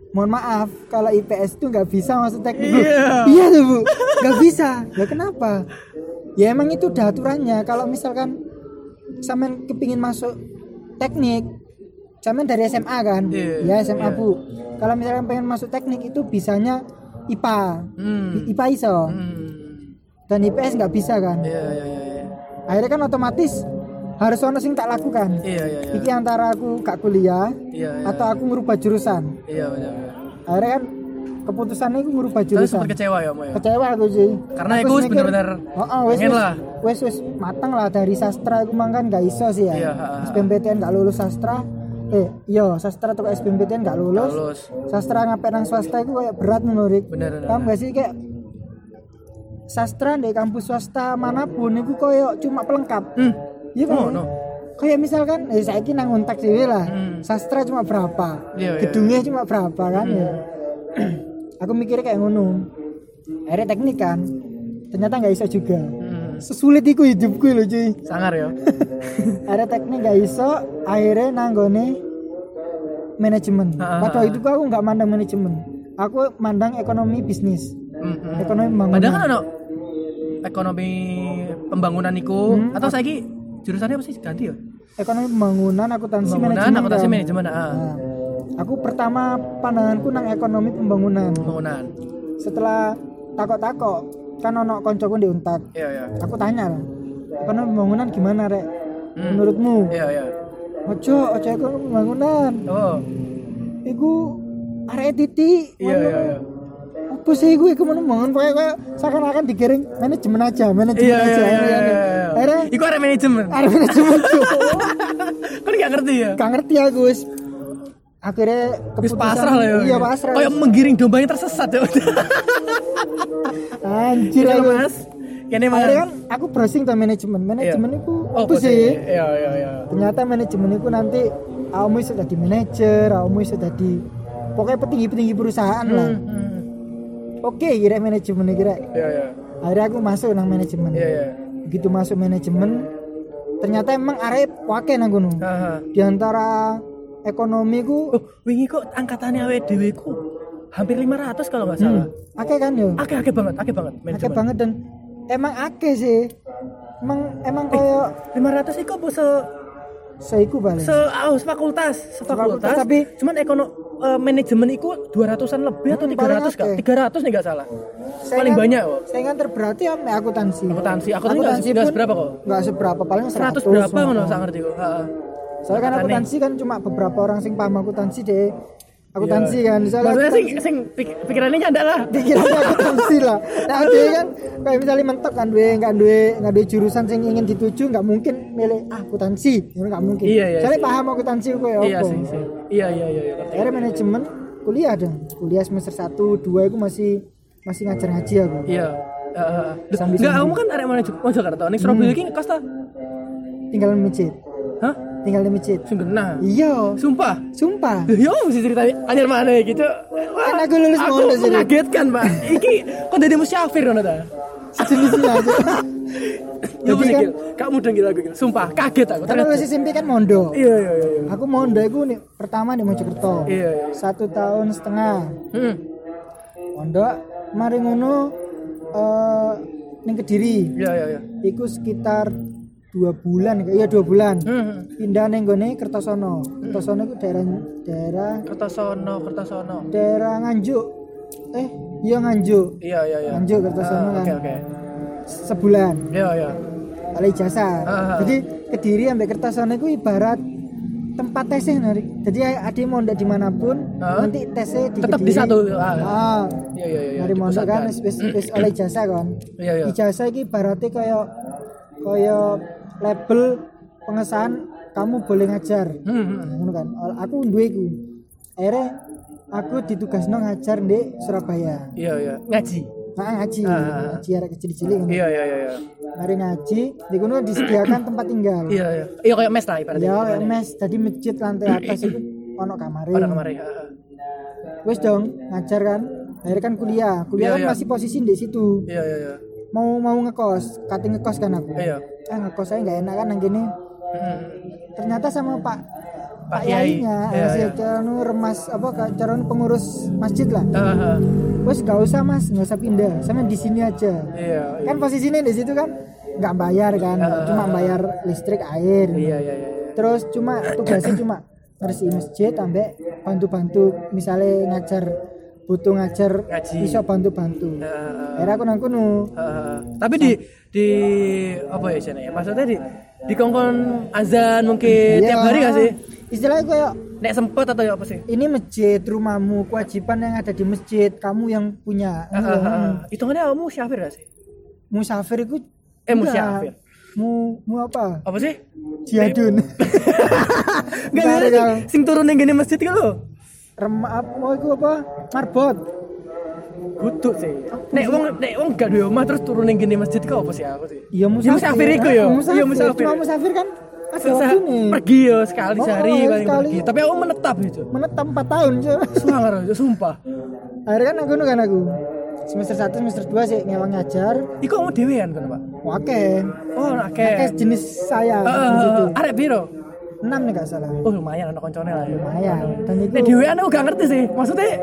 S2: Mohon maaf kalau IPS itu nggak bisa masuk teknik.
S1: Iya.
S2: iya tuh bu. Nggak bisa. Ya kenapa ya emang itu udah aturannya kalau misalkan sampean kepingin masuk teknik sampean dari SMA kan
S1: Iya,
S2: ya SMA
S1: iya.
S2: bu kalau misalkan pengen masuk teknik itu bisanya IPA
S1: Hmm.
S2: IPA iso
S1: Hmm.
S2: dan IPS nggak bisa kan
S1: Iya, iya, iya, iya.
S2: akhirnya kan otomatis harus ono sing tak lakukan
S1: Iya, iya, iya.
S2: iki antara aku gak kuliah
S1: Iya, iya.
S2: atau aku ngerubah jurusan
S1: Iya, benar, benar.
S2: akhirnya kan keputusannya aku ngerubah
S1: Tapi
S2: jurusan
S1: sempat kecewa ya, Mo ya.
S2: kecewa aku sih
S1: Karena
S2: Aku
S1: bener-bener
S2: oh, oh,
S1: pengen
S2: wis,
S1: lah.
S2: wis wis matang lah dari sastra aku mang kan gak iso sih ya
S1: Iya, ha, ha.
S2: SBMPTN gak lulus sastra eh iya sastra atau SBMPTN gak lulus
S1: Lulus.
S2: sastra ngapet nang swasta itu kayak berat menurut
S1: Bener, bener,
S2: paham gak sih kayak sastra di kampus swasta mana pun itu kayak cuma pelengkap
S1: Hmm.
S2: iya kan
S1: Oh, no.
S2: kayak misalkan eh saya nang untak sih lah
S1: Hmm.
S2: sastra cuma berapa
S1: Iya, iya.
S2: gedungnya cuma berapa kan ya aku mikirnya kayak ngono akhirnya teknik kan ternyata nggak bisa juga
S1: Hmm.
S2: sesulit itu hidupku loh cuy
S1: Sangar ya.
S2: akhirnya teknik gak iso akhirnya nanggone manajemen
S1: Ah, ah,
S2: padahal
S1: ah.
S2: itu aku nggak mandang manajemen aku mandang ekonomi bisnis
S1: Hmm, hmm.
S2: ekonomi pembangunan
S1: Padahal kan ono ekonomi pembangunan iku
S2: Hmm.
S1: atau saiki jurusannya apa sih ganti ya?
S2: ekonomi pembangunan akuntansi manajemen
S1: akuntansi manajemen, ah.
S2: Nah, aku pertama pandanganku nang ekonomi pembangunan
S1: Pembangunan.
S2: setelah takok-takok kan ono koncoku di untak
S1: Iya, iya.
S2: aku tanya lah ekonomi pembangunan gimana rek
S1: Hmm.
S2: menurutmu
S1: Iya, iya.
S2: ojo ojo ekonomi pembangunan
S1: Oh.
S2: iku arek titik
S1: Iya, iya, iya.
S2: apa sih gue mau bangun kayak kayak seakan-akan digiring manajemen aja manajemen
S1: Iya,
S2: aja
S1: iya, iya.
S2: akhirnya
S1: iya.
S2: akhirnya
S1: Iku ada manajemen.
S2: arek manajemen
S1: Kan gak ngerti ya?
S2: gak ngerti aku wis akhirnya keputusan
S1: pasrah lah ya.
S2: iya pasrah
S1: Kayak menggiring domba yang tersesat ya.
S2: anjir
S1: Iya,
S2: aku
S1: Mas. Kene Mas.
S2: akhirnya kan aku browsing tuh manajemen manajemen itu
S1: Oh,
S2: apa sih
S1: Iya, iya, iya.
S2: ternyata manajemen itu nanti kamu sudah di manajer kamu sudah di pokoknya petinggi-petinggi perusahaan lah
S1: Hmm, hmm.
S2: oke kira manajemen kira
S1: Iya, iya.
S2: akhirnya aku masuk nang manajemen
S1: Iya, iya.
S2: begitu masuk manajemen ternyata emang arep wake nang
S1: Haha.
S2: di antara ekonomi ku
S1: Oh, wingi kok angkatannya awake dhewe ku hampir 500 kalau nggak salah.
S2: akeh kan yo
S1: Akeh akeh banget, akeh banget manajemen.
S2: banget dan emang akeh sih emang emang koyo
S1: 500 iku apa se
S2: seiku balik
S1: se oh, fakultas, sefakultas.
S2: Fakultas, tapi-
S1: cuman ekono eh, manajemen iku 200-an lebih atau
S2: Hmm, paling
S1: 300 kak?
S2: akeh.
S1: 300 nih nggak salah.
S2: Saingan-
S1: paling banyak kok.
S2: saingan terberat ya ame akuntansi
S1: Akuntansi, akuntansi nggak nggak
S2: pun
S1: seberapa kok.
S2: nggak seberapa paling
S1: 100
S2: 100
S1: berapa ngono. sak ngerti kok. Heeh.
S2: Soalnya kan akuntansi kan cuma beberapa orang sing paham akuntansi deh akuntansi kan soalnya
S1: Maksudnya sing sing pik- pikirannya nyandak lah.
S2: pikirannya akuntansi lah nah dia kan kayak misalnya mentok kan duwe nggak duwe nggak duwe jurusan yang ingin dituju nggak mungkin milih ah, akuntansi itu nggak mungkin
S1: Iya, iya,
S2: soalnya paham akuntansi gue ya
S1: Iya sih. Iya, iya, iya, iya. ngerti.
S2: akhirnya manajemen kuliah dong kuliah semester 1, 2 itu masih masih ngajar ngaji aku
S1: Iya. Heeh.
S2: Sambil-sambil.
S1: Enggak, kamu kan arek manajemen Mojokerto. Ning Surabaya iki ngekos ta?
S2: tinggal masjid
S1: Hah?
S2: Tinggal di masjid
S1: Sing genah.
S2: iya
S1: Sumpah.
S2: sumpah
S1: Yo mesti ceritanya anyar mana gitu. Wah,
S2: Kan aku lulus
S1: aku
S2: mondok sini.
S1: mengagetkan, Pak. Iki kok dari musyafir ngono ta?
S2: sejenisnya aja
S1: Yo
S2: Jadi kan-.
S1: Kamu udah gila aku. Sumpah, kaget aku. Ternyata.
S2: lulus SMP kan mondo
S1: Iya, iya, iya. iya.
S2: aku mondo itu nih pertama di Mojokerto
S1: Iya, iya.
S2: satu tahun setengah
S1: Hmm.
S2: mondo mari ngono eh ning kediri
S1: Iya, iya, iya.
S2: iku sekitar dua bulan iya dua bulan
S1: Hmm.
S2: pindah neng gone Kertosono Kertosono itu daerah daerah
S1: Kertosono, Kertosono.
S2: daerah Nganjuk eh iya Nganjuk
S1: Iya, iya, iya.
S2: Nganjuk Kertosono
S1: Ah,
S2: kan
S1: Oke, oke.
S2: sebulan
S1: Iya, iya.
S2: oleh jasa
S1: Ah.
S2: jadi kediri sampai Kertosono itu ibarat tempat tesnya nari jadi adik mau ndak di mana pun
S1: Ah.
S2: nanti tesnya di
S1: Tetap di satu. Ah.
S2: ah
S1: Iya, iya, iya.
S2: dari mondok kan wis- wis oleh jasa kan
S1: Iya, iya.
S2: ijazah iki ibaratnya kayak kayak label pengesahan kamu boleh ngajar
S1: Hmm, hmm.
S2: kan aku duwe iku akhirnya aku ditugasno ngajar di Surabaya
S1: Iya, iya. Ngaji.
S2: nah, ngaji
S1: Ah.
S2: ngaji arek kecil-kecil ngono
S1: Iya, iya, iya, iya.
S2: mari ngaji di kono disediakan tempat tinggal
S1: Iya, iya. Iya kayak mes lah ibaratnya.
S2: ya
S1: Gimana?
S2: mes jadi masjid lantai atas itu ono kamare
S1: Ada kemarin. ah, ah.
S2: wes dong ngajar kan akhirnya kan kuliah kuliah
S1: Iya,
S2: kan
S1: iya.
S2: masih posisi di situ
S1: Iya, iya, iya.
S2: Mau mau ngekos kating ngekos kan aku
S1: Iya.
S2: ah ngekos saya nggak enak kan nang gini
S1: Hmm.
S2: ternyata sama pak
S1: Pak
S2: pak
S1: Yai.
S2: Yainya
S1: Iya,
S2: si
S1: iya.
S2: calon remas apa Kak, calon pengurus masjid lah
S1: Ah, ah.
S2: bos gak usah mas nggak usah pindah sama di sini aja
S1: Iya.
S2: kan posisinya di situ kan nggak bayar kan
S1: Ah,
S2: cuma bayar listrik air
S1: Iya, iya, iya.
S2: terus cuma tugasnya cuma ngersi masjid sampai bantu-bantu misalnya ngajar butuh ngajar
S1: Ngaji.
S2: bisa bantu-bantu
S1: ah, ah.
S2: akhirnya aku nang kono
S1: Ah, tapi di di apa ya sini ya maksudnya di di kongkon azan mungkin
S2: Iya.
S1: tiap hari gak sih
S2: istilahnya kayak
S1: nek sempet atau ya apa sih
S2: ini masjid rumahmu kewajiban yang ada di masjid kamu yang punya
S1: Ah, ah, ah. hitungannya kamu syafir gak sih
S2: musafir itu
S1: eh
S2: enggak.
S1: musyafir
S2: mu mu apa
S1: Apa sih?
S2: jihadun
S1: Enggak
S2: Bentar,
S1: ada sing turun ning gini masjid kan lho.
S2: Rem apa oh, itu apa marbot
S1: Kudu sih. Nek wong nek wong gak duwe omah terus turun ning gini masjid kok apa sih aku sih?
S2: iya
S1: Ya, musafir iku ya?
S2: Musafir.
S1: Iya, musafir.
S2: cuma musafir kan nih
S1: pergi ya sekali
S2: Oh,
S1: sehari
S2: oh,
S1: paling
S2: sekali.
S1: pergi. Tapi aku menetap itu.
S2: menetap 4 tahun cuy
S1: Semangat aja sumpah.
S2: akhirnya kan aku kan aku semester 1 semester 2 sih ngewang ngajar
S1: Iku mau dhewean kan, Pak?
S2: oke
S1: Oh,
S2: oke
S1: akeh.
S2: jenis saya
S1: Heeh, heeh. Arek piro?
S2: 6 nih gak salah
S1: Oh, lumayan anak koncone lah ya.
S2: lumayan dan itu
S1: Nek dhewean aku gak ngerti sih. Maksudnya ya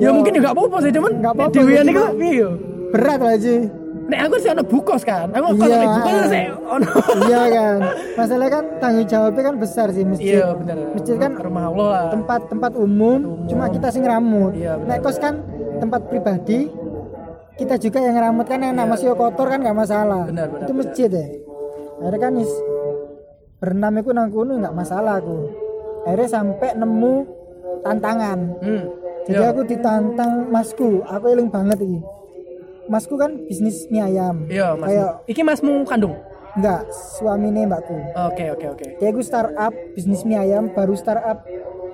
S2: Yo.
S1: mungkin ya gak apa-apa sih, cuman
S2: Gak apa-apa,
S1: dhewean
S2: cuma-
S1: iku piye?
S2: berat lah sih
S1: Nek aku sih ana bukos kan. Aku kalau
S2: Iya.
S1: nek bukos sih ono.
S2: iya kan masalahnya kan tanggung jawabnya kan besar sih masjid
S1: Iya, bener.
S2: masjid kan
S1: rumah Allah lah.
S2: tempat tempat umum, cuma kita sing ngeramut
S1: Iya, benar.
S2: nek kos kan tempat pribadi kita juga yang ngeramut kan enak masih kotor kan nggak masalah
S1: Iya. Benar, benar,
S2: itu masjid ya akhirnya kan is berenam itu nang kono nggak masalah aku akhirnya sampai nemu tantangan
S1: Hmm.
S2: jadi
S1: Iya.
S2: aku ditantang masku aku eling banget ini masku kan bisnis mie ayam
S1: Iya, Mas.
S2: kayak
S1: Iki masmu kandung.
S2: Enggak suaminya mbakku
S1: Oke, oke, oke.
S2: dia gue startup bisnis mie ayam baru startup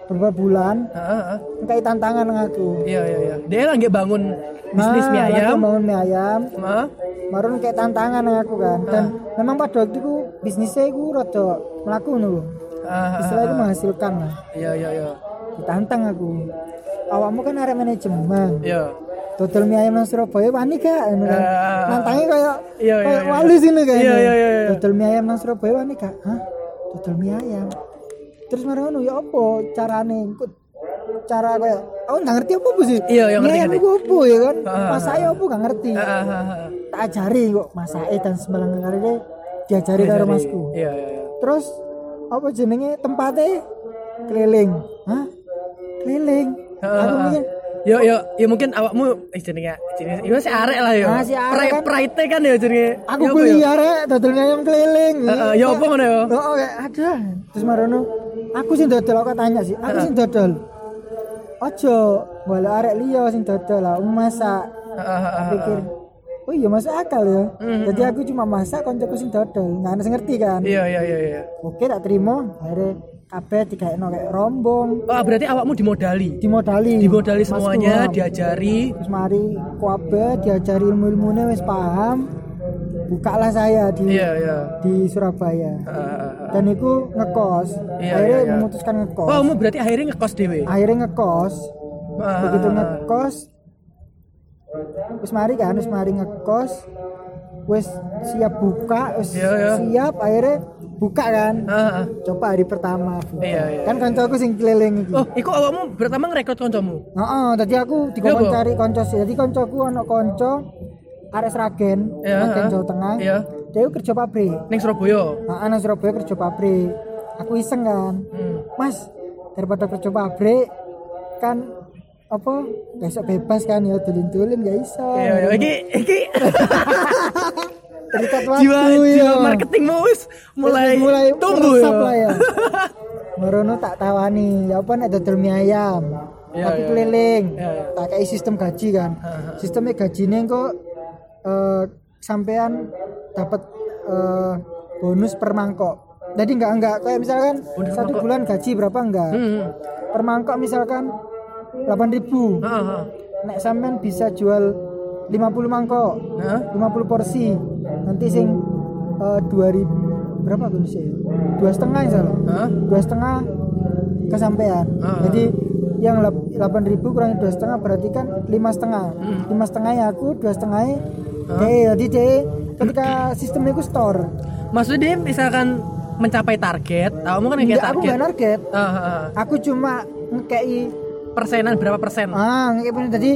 S2: beberapa bulan
S1: Heeh, heeh.
S2: kayak tantangan aku
S1: Iya, iya, iya. Dia lagi bangun bisnis
S2: Nah,
S1: mie
S2: aku
S1: ayam.
S2: bangun mie ayam
S1: Heeh.
S2: marun kayak tantangan aku kan dan memang pada waktu itu bisnisnya aku rada melaku nih
S1: Ah,
S2: istilahnya itu menghasilkan lah
S1: Iya, iya, iya.
S2: ditantang aku awakmu kan arek manajemen
S1: Iya.
S2: Total mie ayam nang Surabaya.
S1: Ah.
S2: nantangnya kayak
S1: Iya, iya,
S2: kayak
S1: iya.
S2: walu sini kan
S1: Iya, iya, iya, iya.
S2: total mie ayam nang Surabaya wani gak hah total mie ayam terus marah ngono ya apa carane cara kayak aku nggak ngerti apa bu sih
S1: Iya, yang ngerti, ngerti.
S2: iku apa ya kan
S1: Ah.
S2: masaknya apa nggak ngerti
S1: Ah, ah, ah, ah.
S2: tak ajari kok masake dan sembalang karene diajari karo
S1: Jadi,
S2: masku
S1: Iya, iya, iya.
S2: terus apa jenenge tempatnya keliling hah keliling
S1: Ah,
S2: aku
S1: ah, ah.
S2: mikir
S1: Yo yo yo mungkin awakmu eh jenenge jenenge yo si arek lah yo.
S2: Si arek kan.
S1: Kan yo jenenge.
S2: aku beli
S1: yo?
S2: ya rek dodol ayam keliling
S1: Heeh, yo apa ngono yo?
S2: oh kayak ada terus marono aku sing dodol aku tanya sih aku sing dodol ojo boleh arek liya sing dodol lah masak
S1: Heeh, heeh, heeh.
S2: pikir oh iya masuk akal ya
S1: Hmm.
S2: jadi aku cuma masak koncoku sing dodol nggak ada ngerti kan
S1: Iya iya iya iya.
S2: oke tak terima akhirnya kabeh dikaitno kayak rombong
S1: Oh, berarti awakmu dimodali.
S2: dimodali
S1: Dimodali semuanya,
S2: ah.
S1: diajari.
S2: terus mari kuabe diajari ilmu-ilmune wis paham bukalah saya di
S1: Iya iya.
S2: di Surabaya
S1: heeh.
S2: dan itu ngekos
S1: Iya,
S2: akhirnya
S1: iya, iya.
S2: memutuskan ngekos
S1: Oh, kamu berarti akhirnya ngekos dhewe.
S2: akhirnya ngekos
S1: Ah,
S2: begitu ngekos wis mari kan wis mari ngekos wis siap buka wis
S1: Iya, iya.
S2: siap akhirnya buka kan
S1: Ah, ah.
S2: coba hari pertama buka.
S1: Iya, iya.
S2: kan kancaku sing keliling iki
S1: Oh, iku awakmu pertama ngerekrut kancamu.
S2: Heeh, tadi aku
S1: Iya,
S2: dikon
S1: Bu.
S2: cari konco. Jadi koncoku ono konco arek Sragen,
S1: Iya,
S2: Sragen
S1: heeh.
S2: Jawa Tengah.
S1: Iya.
S2: Dia kerja pabrik.
S1: Ning Surabaya.
S2: Heeh, nang Surabaya kerja pabrik. Aku iseng kan.
S1: Hmm.
S2: Mas, daripada kerja pabrik kan apa besok bebas kan ya tulin-tulin gak iso.
S1: Iya iya iki iki
S2: Terikat waktu
S1: jiwa
S2: ya.
S1: jiwa marketingmu wis mulai,
S2: mulai
S1: tumbuh
S2: meresap
S1: ya.
S2: ya. Marono tak tawani, ya apa nek dodol mie ayam.
S1: Iya,
S2: Tapi
S1: iya.
S2: keliling.
S1: Iya, iya.
S2: Tak kayak sistem gaji kan. Sistemnya gajine kok eh sampean dapat eh, bonus per mangkok. Jadi enggak enggak kayak misalkan
S1: Bonus
S2: satu
S1: mangkok.
S2: bulan gaji berapa enggak.
S1: Hmm.
S2: Per mangkok misalkan 8000.
S1: Heeh, heeh.
S2: Nek sampean bisa jual 50 mangkok.
S1: Heeh.
S2: 50 porsi nanti sing eh, 2000 berapa tuh sih dua setengah ya salah
S1: Heeh.
S2: dua setengah kesampaian
S1: Ah.
S2: jadi yang delapan ribu kurangi dua setengah berarti kan lima setengah
S1: Hmm.
S2: lima setengah ya aku dua setengah
S1: Ah.
S2: jadi deh ketika sistem itu store
S1: Maksudnya dia misalkan mencapai target, kamu kan kayak
S2: enggak aku
S1: target.
S2: nggak target
S1: ah, ah.
S2: aku cuma ngekei
S1: Persenan berapa persen?
S2: ah ngekei bener. jadi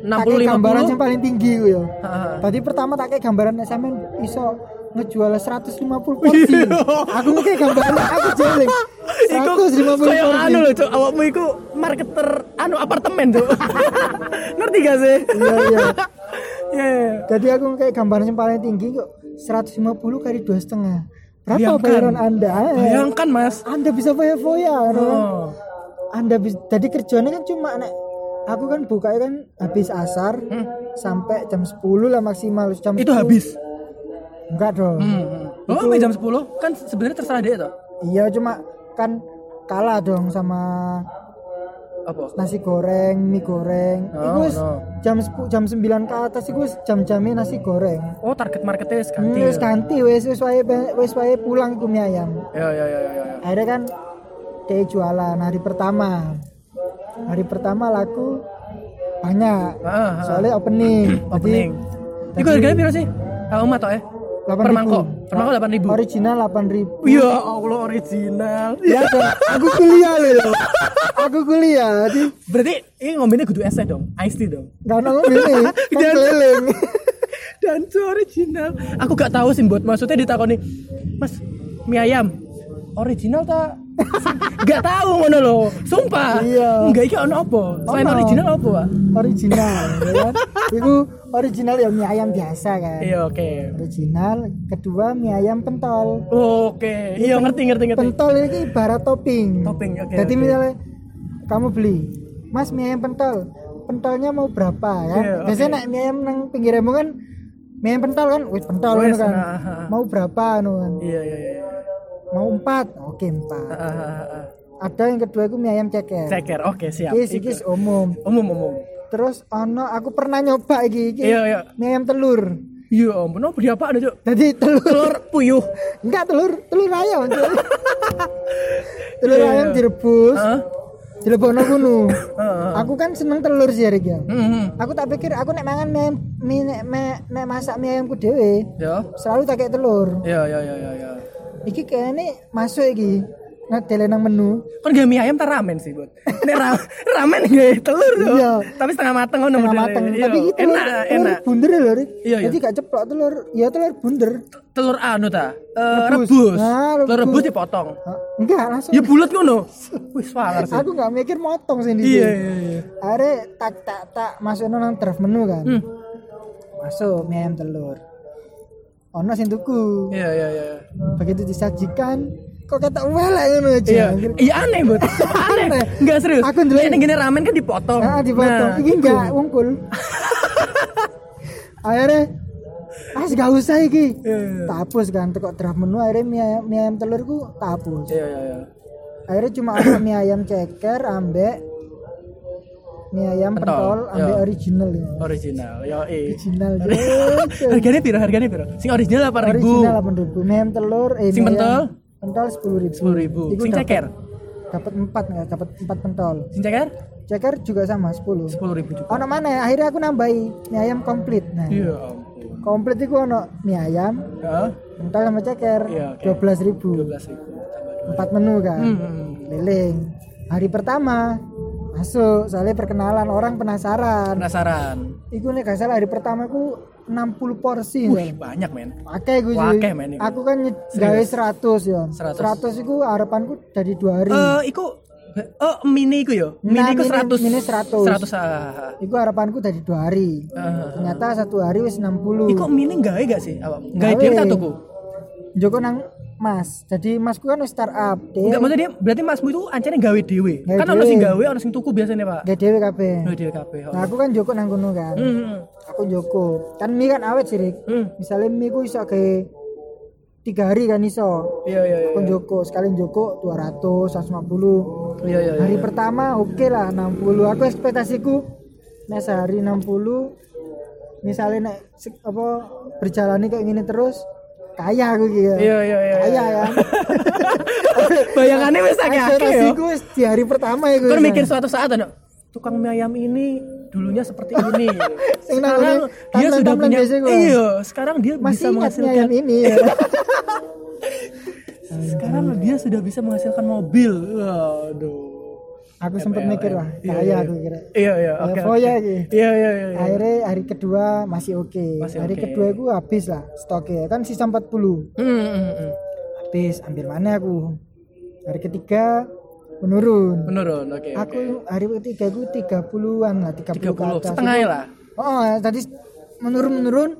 S1: 60,
S2: tak kei gambaran
S1: 50?
S2: yang paling tinggi gue ya. Tadi pertama tak kayak gambaran sampean iso ngejual 150 porsi. aku ngekei gambaran aku jeling. 150
S1: kayak
S2: porsi.
S1: anu loh, Cuk. Awakmu iku marketer anu apartemen, Cuk. Ngerti gak sih?
S2: Iya iya.
S1: Iya, iya.
S2: Jadi aku ngekei gambaran yang paling tinggi kok 150 kali dua setengah. Berapa
S1: Bayangkan.
S2: bayaran Anda? Eh,
S1: Bayangkan, Mas.
S2: Anda bisa foya-foya kan?
S1: Oh.
S2: Anda bisa jadi kerjanya kan cuma nek aku kan buka kan habis asar
S1: Hmm.
S2: sampai jam 10 lah maksimal jam
S1: Itu
S2: 10.
S1: habis.
S2: enggak dong
S1: Hmm. Oh, sampai jam 10 kan sebenarnya terserah dia toh.
S2: iya cuma kan kalah dong sama
S1: Apa?
S2: nasi goreng mie goreng
S1: Oh,
S2: itu
S1: no.
S2: jam 10 jam 9 ke atas itu jam-jamnya nasi goreng
S1: Oh, target marketnya wis
S2: Hmm,
S1: ganti.
S2: wis
S1: ya?
S2: ganti wis wis wae wis wae pulang ke mie ayam
S1: Ya ya ya ya ya.
S2: akhirnya kan dia jualan hari pertama hari pertama laku banyak
S1: Ah, ah, ah.
S2: soalnya opening
S1: opening. Iku harganya piro sih? Kalau umat toh ya? Per
S2: 8.000.
S1: mangkok. Per mangkok 8000.
S2: original 8000
S1: Ya Allah original.
S2: ya aku kuliah loh aku kuliah jadi
S1: Berarti ini ngombinnya kudu es dong, iced tea dong.
S2: gak nongol ini kan keliling
S1: Dan itu original. Aku gak tahu sih buat maksudnya ditakoni, Mas, mie ayam original ta? gak tahu ngono loh. Sumpah.
S2: Iya.
S1: Enggak iki ono apa? Selain
S2: Ono.
S1: original apa, Pak?
S2: original ya kan itu original ya mie ayam biasa kan
S1: Iya, oke.
S2: original kedua mie ayam pentol
S1: Oke. Iya, ngerti ngerti ngerti.
S2: pentol ini ibarat topping
S1: Topping, oke.
S2: jadi
S1: oke.
S2: misalnya kamu beli mas mie ayam pentol pentolnya mau berapa ya
S1: Iya,
S2: biasanya naik mie ayam nang pinggir kan mie ayam pentol kan wih pentol kan
S1: nah, ah, ah.
S2: mau berapa anu kan
S1: Iya, iya, iya.
S2: Mau empat oke empat
S1: ah, ah.
S2: ada yang kedua itu mie ayam ceker
S1: Ceker. Oke, siap.
S2: Iki iki umum
S1: Umum umum.
S2: terus ono aku pernah nyoba iki iki
S1: Iya, iya.
S2: mie ayam telur
S1: Iya ampun, apa dia apa ada, Cuk?
S2: jadi telur
S1: Telur puyuh.
S2: enggak telur telur ayam telur
S1: Iya.
S2: ayam direbus
S1: Heeh.
S2: dilebokno kuno
S1: Heeh.
S2: aku kan seneng telur sih Rik ya
S1: Hmm, hmm.
S2: aku tak pikir aku nek mangan mie mie nek, mie- masak mie ayamku dhewe
S1: Ya.
S2: selalu tak kayak telur
S1: Ya, ya, ya, ya, ya.
S2: Iki kayaknya masuk iki ngadele nang menu
S1: Kan gak mie ayam tak ramen sih, Bud. Nek ra ramen gak telur tuh.
S2: Iya.
S1: Tapi setengah mateng ngono
S2: tengah
S1: modelnya.
S2: mateng
S1: Iya.
S2: tapi telur,
S1: enak,
S2: telur
S1: enak.
S2: bunder lho Rik
S1: Iya, iya.
S2: jadi gak ceplok telur ya telur bunder
S1: Telur anu ta? Eh,
S2: Rebus.
S1: rebus.
S2: Nah,
S1: Telur
S2: rebus.
S1: dipotong.
S2: Hah? enggak langsung
S1: Ya bulat ngono. Wis walar sih.
S2: aku nggak mikir motong sih di
S1: Iya, iya, iya.
S2: akhirnya tak tak tak masuk nang draft menu kan
S1: Hmm.
S2: masuk mie ayam telur ono sing tuku
S1: Iya, iya, iya.
S2: begitu disajikan kok kata welek ngono aja
S1: Iya, iya aneh, Bud. Aneh. Enggak serius.
S2: Aku ndelok-
S1: Nek gini ramen kan dipotong.
S2: ah dipotong
S1: Nah,
S2: ini enggak wungkul akhirnya ah gak usah iki
S1: Iya, iya.
S2: tak hapus kan tekok draft menu akhirnya mie ayam, mie ayam telurku tak hapus
S1: Iya, iya, iya.
S2: akhirnya cuma ada mie ayam ceker ambek mie ayam
S1: Pentol,
S2: pentol ambek
S1: iya.
S2: original ya
S1: Original. Yo, eh.
S2: original
S1: Harganya piro? Harganya piro? Sing original 8000.
S2: original 8000 mie ayam telur eh
S1: Sing
S2: mie
S1: pentol?
S2: ayam pentol 10000
S1: 10.000. Sing ceker?
S2: dapat 4 nggak dapat 4 pentol
S1: Sing ceker?
S2: ceker juga sama 10
S1: 10.000 juga.
S2: ono mana akhirnya aku nambahi mie ayam komplit nah
S1: Iya ampun.
S2: komplit itu ono mie ayam
S1: Ya,
S2: pentol sama ceker
S1: Iya, oke.
S2: 12.000
S1: 12.000 tambah
S2: 4 menu kan
S1: Hmm, hmm.
S2: keliling hari pertama masuk soalnya perkenalan orang penasaran
S1: Penasaran?
S2: Iku nih gak salah hari pertama ku 60 porsi
S1: Wih,
S2: ya.
S1: banyak men.
S2: Akeh gue
S1: akeh, men.
S2: Aku kan gawe 100 ya.
S1: 100.
S2: 100 iku harapanku dari dua hari.
S1: Eh, iku Oh, mini iku yo. Mini
S2: Nah,
S1: iku
S2: mini-
S1: 100.
S2: mini 100.
S1: 100 ah.
S2: Iku harapanku dari dua hari.
S1: Ah.
S2: Ternyata satu hari wis 60.
S1: Iku mini gawe gak sih awak? Gawe
S2: Gawe.
S1: dhewe tak tuku?
S2: Joko nang Mas. Jadi Masku kan startup. Dia
S1: Enggak maksudnya dia berarti masmu itu ancane gawe dhewe. Kan ono sing gawe, ono sing tuku biasanya, Pak.
S2: gawe dhewe kabeh.
S1: Gawe dhewe kabeh. oh.
S2: Nah, aku kan Joko nang kono kan.
S1: Hmm.
S2: Aku Joko. Kan mie kan awet sih, Rik.
S1: Hmm.
S2: Misalnya mie ku iso kayak tiga hari kan iso.
S1: Iya, iya, iya.
S2: Aku Joko, sekalian Joko 200, 150.
S1: Iya, iya, iya.
S2: hari pertama oke lah 60 aku ekspektasiku nek sehari 60 misalnya nek apa berjalan kayak gini terus kaya aku gitu
S1: Iya, iya, iya.
S2: kaya
S1: iya.
S2: kan
S1: Bayangannya wis akeh-akeh ya.
S2: ekspektasiku wis di hari pertama ya
S1: Kan mikir suatu saat ada tukang mie ayam ini dulunya seperti ini. Sekarang dia sudah punya iya, sekarang dia
S2: masih
S1: bisa menghasilkan
S2: ayam ini ya
S1: sekarang dia sudah bisa menghasilkan mobil. Waduh.
S2: Aku sempat mikir wah
S1: Iya, iya.
S2: aku kira
S1: Iya, iya, oke.
S2: Level
S1: oke.
S2: ya, Ki.
S1: Iya, iya, iya. iya.
S2: akhirnya hari kedua masih oke
S1: Masih
S2: hari
S1: oke.
S2: kedua aku habis lah stoknya kan sisa 40
S1: Hmm, hmm, hmm.
S2: habis ambil mana aku hari ketiga menurun
S1: Menurun, oke.
S2: aku hari ketiga aku 30-an lah 30, ke
S1: 30
S2: atas
S1: setengah ya lah.
S2: oh tadi menurun menurun